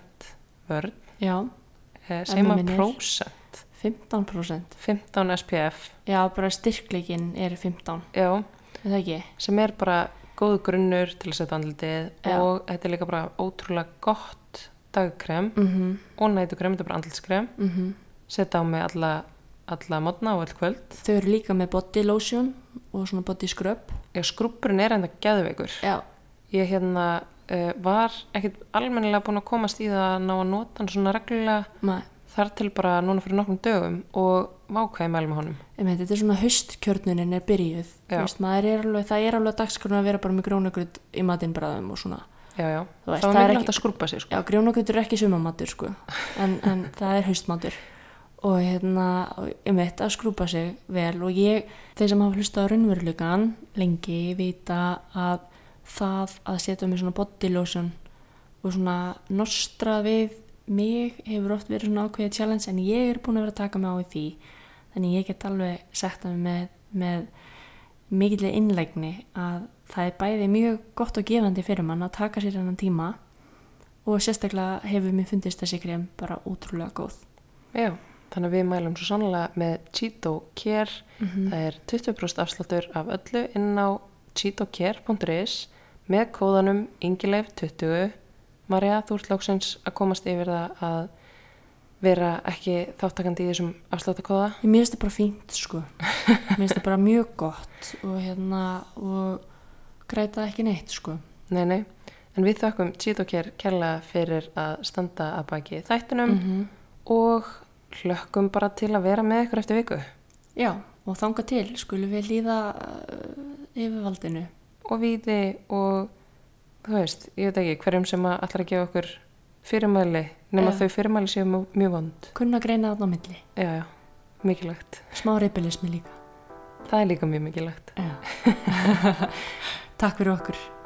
vörn.
Já,
uh, segjum
mig
að prósent.
15%
15 SPF
já, bara styrkleikin er 15
já,
er það ekki?
sem er bara góð grunnur til að setja andlitið
Já.
og þetta er líka bara ótrúlega gott dagkrem
Mm -hmm.
og nætukrem, þetta er bara andlitskrem.
Mm
setja á mig alla, alla mótna og all kvöld.
Þau eru líka með body lotion og svona body scrub.
Já, skrúpurinn er enda geðveikur.
já,
Ég hérna uh, var ekkit almennilega búin að komast í það að ná að nota hann svona reglulega
maður
þar til bara núna fyrir nokkrum dögum og vákvæði mæli með honum.
Einmitt, þetta er svona haustkjörnunin er byrjuð. Maður er alveg, það er alveg dagskrona að vera bara með grónagröð í matinbræðum og svona.
Já, já.
Veist,
það
er
mikilvægt að skrúpa sig, sko.
já, grónagröð er ekki sumamatur sko. En, en það er haustmatur og hérna, einmitt að skrúpa sig vel. Og ég, þeir sem hafa hlustað á raunveruleikan lengi vita að það að setja mig svona body lotion og svona nostra við mig hefur oft verið svona ákveðið challenge en ég er búin að vera að taka mig á því. Þannig ég get alveg sagt að með, með mikilvæg innlegni að það er bæði mjög gott og gefandi fyrir mann að taka sér hennan tíma og sérstaklega hefur mér fundist þessi krem bara útrúlega góð.
Já, þannig að við mælum svo sannlega með Cheeto Care.
Mhm.
Það er 20% afsláttur af öllu inn á cheetocare.is með kóðanum ingileif20. Marja, þú ert lóksins að komast yfir það að vera ekki þáttakandi í þessum afsláttakóða.
Mér finnst það bara fínt sko. Mér finnst það bara mjög gott og hérna og græta ekki neitt sko.
Nei, nei, en við þakkum Cheetocare kærlega fyrir að standa að baki þættunum
-hmm.
og hlökkum bara til að vera með ykkur eftir viku.
Já, og þanga til skulum við líða uh, yfirvaldinu.
og víði og þú veist, ég veit ekki hverjum sem að allar að gefa okkur fyrirmæli nema
Já.
þau fyrirmæli séu mjög, vond.
Kunna greina þarna á milli.
Já, já, mikilvægt.
Smá reypilismi líka.
Það er líka mjög mikilvægt.
Takk fyrir okkur